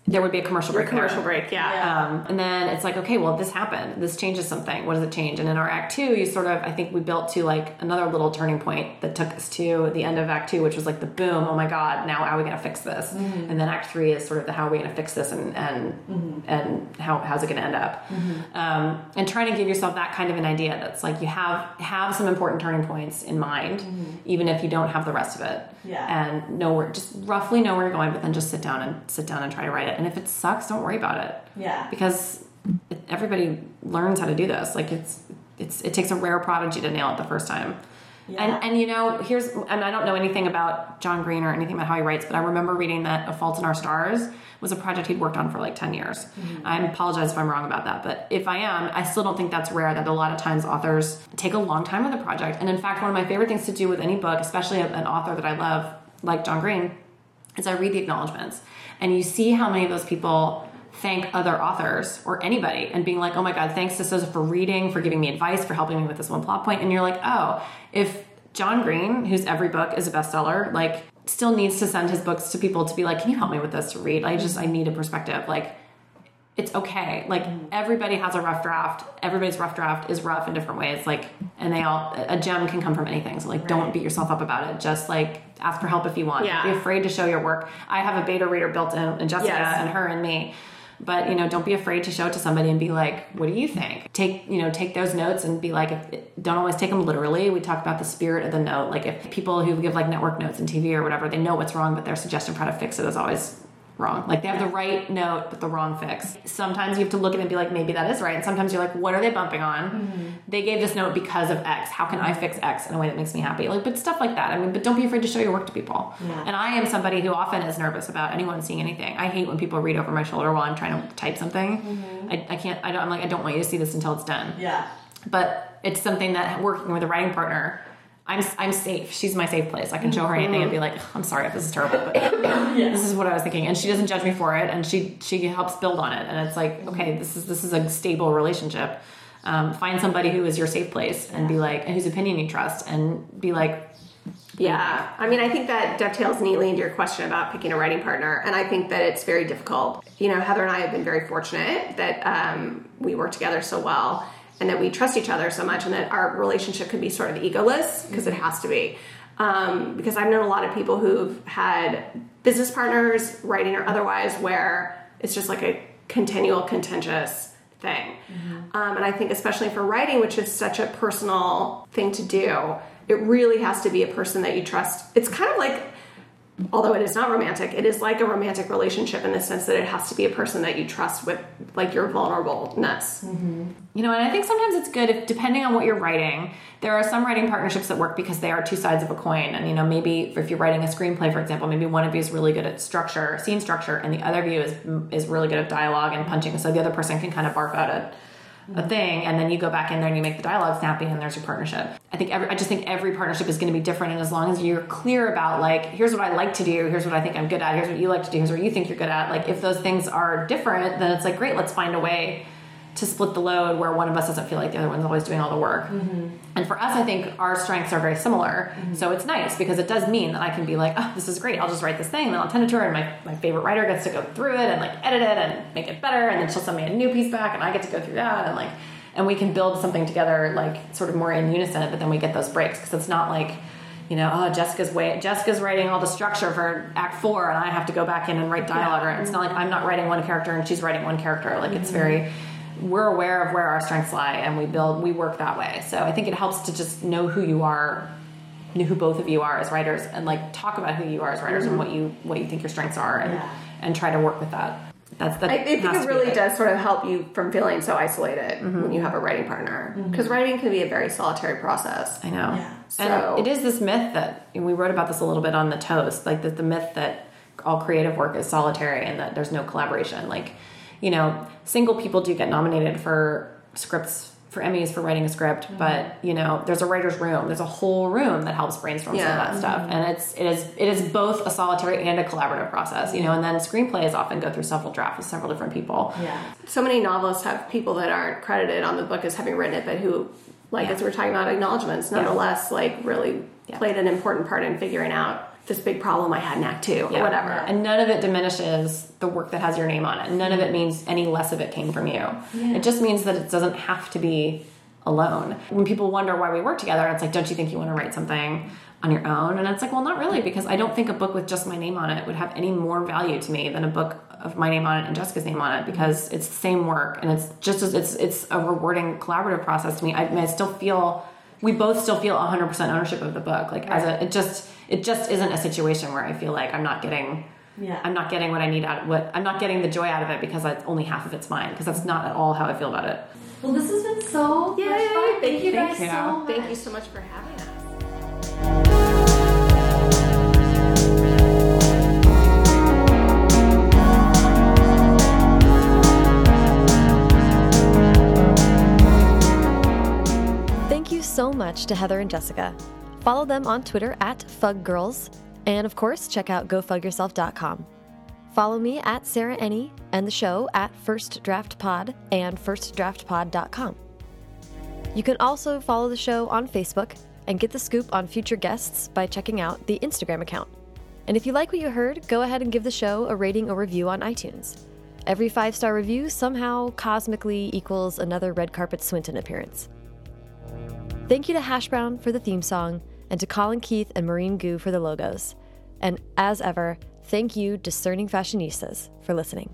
Speaker 3: there would be a commercial break.
Speaker 4: commercial
Speaker 3: there.
Speaker 4: break, yeah.
Speaker 3: Um, and then it's like, okay, well, this happened. This changes something. What does it change? And in our act two, you sort of, I think we built to like another little turning point that took us to the end of act two, which was like the boom. Oh my God! Now how are we going to fix this?
Speaker 4: Mm-hmm.
Speaker 3: And then act three is sort of the how are we going to fix this and and
Speaker 4: Mm-hmm.
Speaker 3: and how how's it going to end up? Um, and trying to give yourself that kind of an idea. That's like you have have some important turning points in mind, even if you don't have the rest of it.
Speaker 2: Mm-hmm. Yeah.
Speaker 3: And know where, just roughly know where you're going, but then just sit down and sit down and try to write it. And if it sucks, don't worry about it
Speaker 2: Yeah.
Speaker 3: because it, everybody learns how to do this. Like it's it's it takes a rare prodigy to nail it the first time.
Speaker 2: Yeah.
Speaker 3: And and you know here's and I don't know anything about John Green or anything about how he writes, but I remember reading that A Fault in Our Stars was a project he'd worked on for like ten years. Mm-hmm. I apologize if I'm wrong about that, but if I am, I still don't think that's rare. That a lot of times authors take a long time with a project. And in fact, one of my favorite things to do with any book, especially an author that I love like John Green, is I read the acknowledgments and you see how many of those people thank other authors or anybody and being like, oh my God, thanks to Sosa for reading, for giving me advice, for helping me with this one plot point. And you're like, oh, if John Green, whose every book is a bestseller, like still needs to send his books to people to be like, can you help me with this to read? I just, I need a perspective. Like, it's okay. Like mm. everybody has a rough draft. Everybody's rough draft is rough in different ways. Like, and they all a gem can come from anything. So like, don't beat yourself up about it. Just like ask for help if you want.
Speaker 4: Yeah.
Speaker 3: Be afraid to show your work. I have a beta reader built in, in Jessica
Speaker 4: Yes.
Speaker 3: and her and me. But you know, don't be afraid to show it to somebody and be like, "What do you think?" Take you know, take those notes and be like, if, don't always take them literally. We talk about the spirit of the note. Like if people who give like network notes in TV or whatever, they know what's wrong, but their suggestion for how to fix it is always wrong. Like they have the right note but the wrong fix. Sometimes you have to look at it and be like, maybe that is right. And sometimes you're like, what are they bumping on? Mm-hmm. They gave this note because of X. How can I fix X in a way that makes me happy? Like, but stuff like that. I mean, but don't be afraid to show your work to people.
Speaker 2: Yeah.
Speaker 3: And I am somebody who often is nervous about anyone seeing anything. I hate when people read over my shoulder while I'm trying to type something. Mm-hmm. I, I can't. I don't. I'm like, I don't want you to see this until it's done
Speaker 2: Yeah.
Speaker 3: but it's something that working with a writing partner I'm, I'm safe. She's my safe place. I can show her anything and be like, I'm sorry if this is terrible, but *coughs* this is what I was thinking. And she doesn't judge me for it. And she, she helps build on it. And it's like, okay, this is, this is a stable relationship. Um, find somebody who is your safe place and be like, and whose opinion you trust and be like,
Speaker 4: Yeah, I mean, I think that dovetails neatly into your question about picking a writing partner, and I think that it's very difficult. You know, Heather and I have been very fortunate that um, we work together so well, and that we trust each other so much, and that our relationship can be sort of egoless because it has to be. Um, because I've known a lot of people who've had business partners, writing or otherwise, where it's just like a continual contentious thing. Um, and I think, especially for writing, which is such a personal thing to do, it really has to be a person that you trust. It's kind of like, although it is not romantic, it is like a romantic relationship in the sense that it has to be a person that you trust with like your vulnerableness. Mm-hmm.
Speaker 3: You know, and I think sometimes it's good if, depending on what you're writing, there are some writing partnerships that work because they are two sides of a coin. And, you know, maybe if you're writing a screenplay, for example, maybe one of you is really good at structure, scene structure, and the other of you is, is really good at dialogue and punching. So the other person can kind of barf out a, a thing, and then you go back in there and you make the dialogue snappy, and there's your partnership. I think every, I just think every partnership is going to be different. And as long as you're clear about, like, here's what I like to do, here's what I think I'm good at, here's what you like to do, here's what you think you're good at, like, if those things are different, then it's like, great, let's find a way to split the load where one of us doesn't feel like the other one's always doing all the work. Mm-hmm. And for us, I think our strengths are very similar. Mm-hmm. So it's nice because it does mean that I can be like, oh, this is great. I'll just write this thing, and then I'll send it to her, and my, my favorite writer gets to go through it and like edit it and make it better, and then she'll send me a new piece back, and I get to go through that, and like, and we can build something together like sort of more in unison. But then we get those breaks because it's not like. You know, oh, Jessica's way. Jessica's writing all the structure for Act Four, and I have to go back in and write dialogue. Or it's not like I'm not writing one character and she's writing one character. Like it's very mm-hmm. We're aware of where our strengths lie and we build we work that way so i think it helps to just know who you are know who both of you are as writers and like talk about who you are as writers and what you what you think your strengths are and
Speaker 2: Yeah.
Speaker 3: and try to work with that that's that
Speaker 4: I, I think it
Speaker 3: to be
Speaker 4: really does sort of help you from feeling so isolated mm-hmm. when you have a writing partner. Mm-hmm. Because writing can be a very solitary process.
Speaker 3: i know
Speaker 2: Yeah.
Speaker 4: So-
Speaker 3: and it is this myth that and we wrote about this a little bit on the toast like that the myth that all creative work is solitary and that there's no collaboration like you know single people do get nominated for scripts for Emmys for writing a script, mm-hmm. but you know, there's a writer's room. There's a whole room that helps brainstorm some of that stuff, mm-hmm. and it's it is it is both a solitary and a collaborative process. You know, and then screenplays often go through several drafts with several different people.
Speaker 5: Yeah.
Speaker 4: So many novelists have people that aren't credited on the book as having written it, but who, like
Speaker 3: Yeah.
Speaker 4: as we we're talking about acknowledgments, nonetheless, like really
Speaker 3: Yeah.
Speaker 4: played an important part in figuring out this big problem I had in Act Two or
Speaker 3: Yeah.
Speaker 4: whatever.
Speaker 3: And none of it diminishes the work that has your name on it. None of it means any less of it came from you. It just means that it doesn't have to be alone. When people wonder why we work together, it's like, don't you think you want to write something on your own? And it's like, well, not really, because I don't think a book with just my name on it would have any more value to me than a book of my name on it and Jessica's name on it because mm-hmm. it's the same work and it's just as it's it's a rewarding collaborative process to me. I, I still feel we both still feel 100% ownership of the book. Like as a it just it just isn't a situation where I feel like I'm not getting
Speaker 5: Yeah.
Speaker 3: I'm not getting what I need out of what I'm not getting the joy out of it because I, only half of it's mine because that's not at all how I feel about it.
Speaker 5: Well, this has been so much fun. Thank you
Speaker 3: Thank
Speaker 5: guys
Speaker 3: you.
Speaker 5: so much.
Speaker 4: Thank you so much for having us.
Speaker 2: Thank you so much to Heather and Jessica. Follow them on Twitter at FugGirls, and of course, check out GoFugYourself.com. Follow me at Sarah Enni and the show at First Draft Pod and FirstDraftPod.com. You can also follow the show on Facebook and get the scoop on future guests by checking out the Instagram account. And if you like what you heard, go ahead and give the show a rating or review on iTunes. Every five star review somehow cosmically equals another red carpet Swinton appearance. Thank you to Hash Brown for the theme song, and to Colin Keith and Marine Goo for the logos. And as ever, thank you, discerning fashionistas, for listening.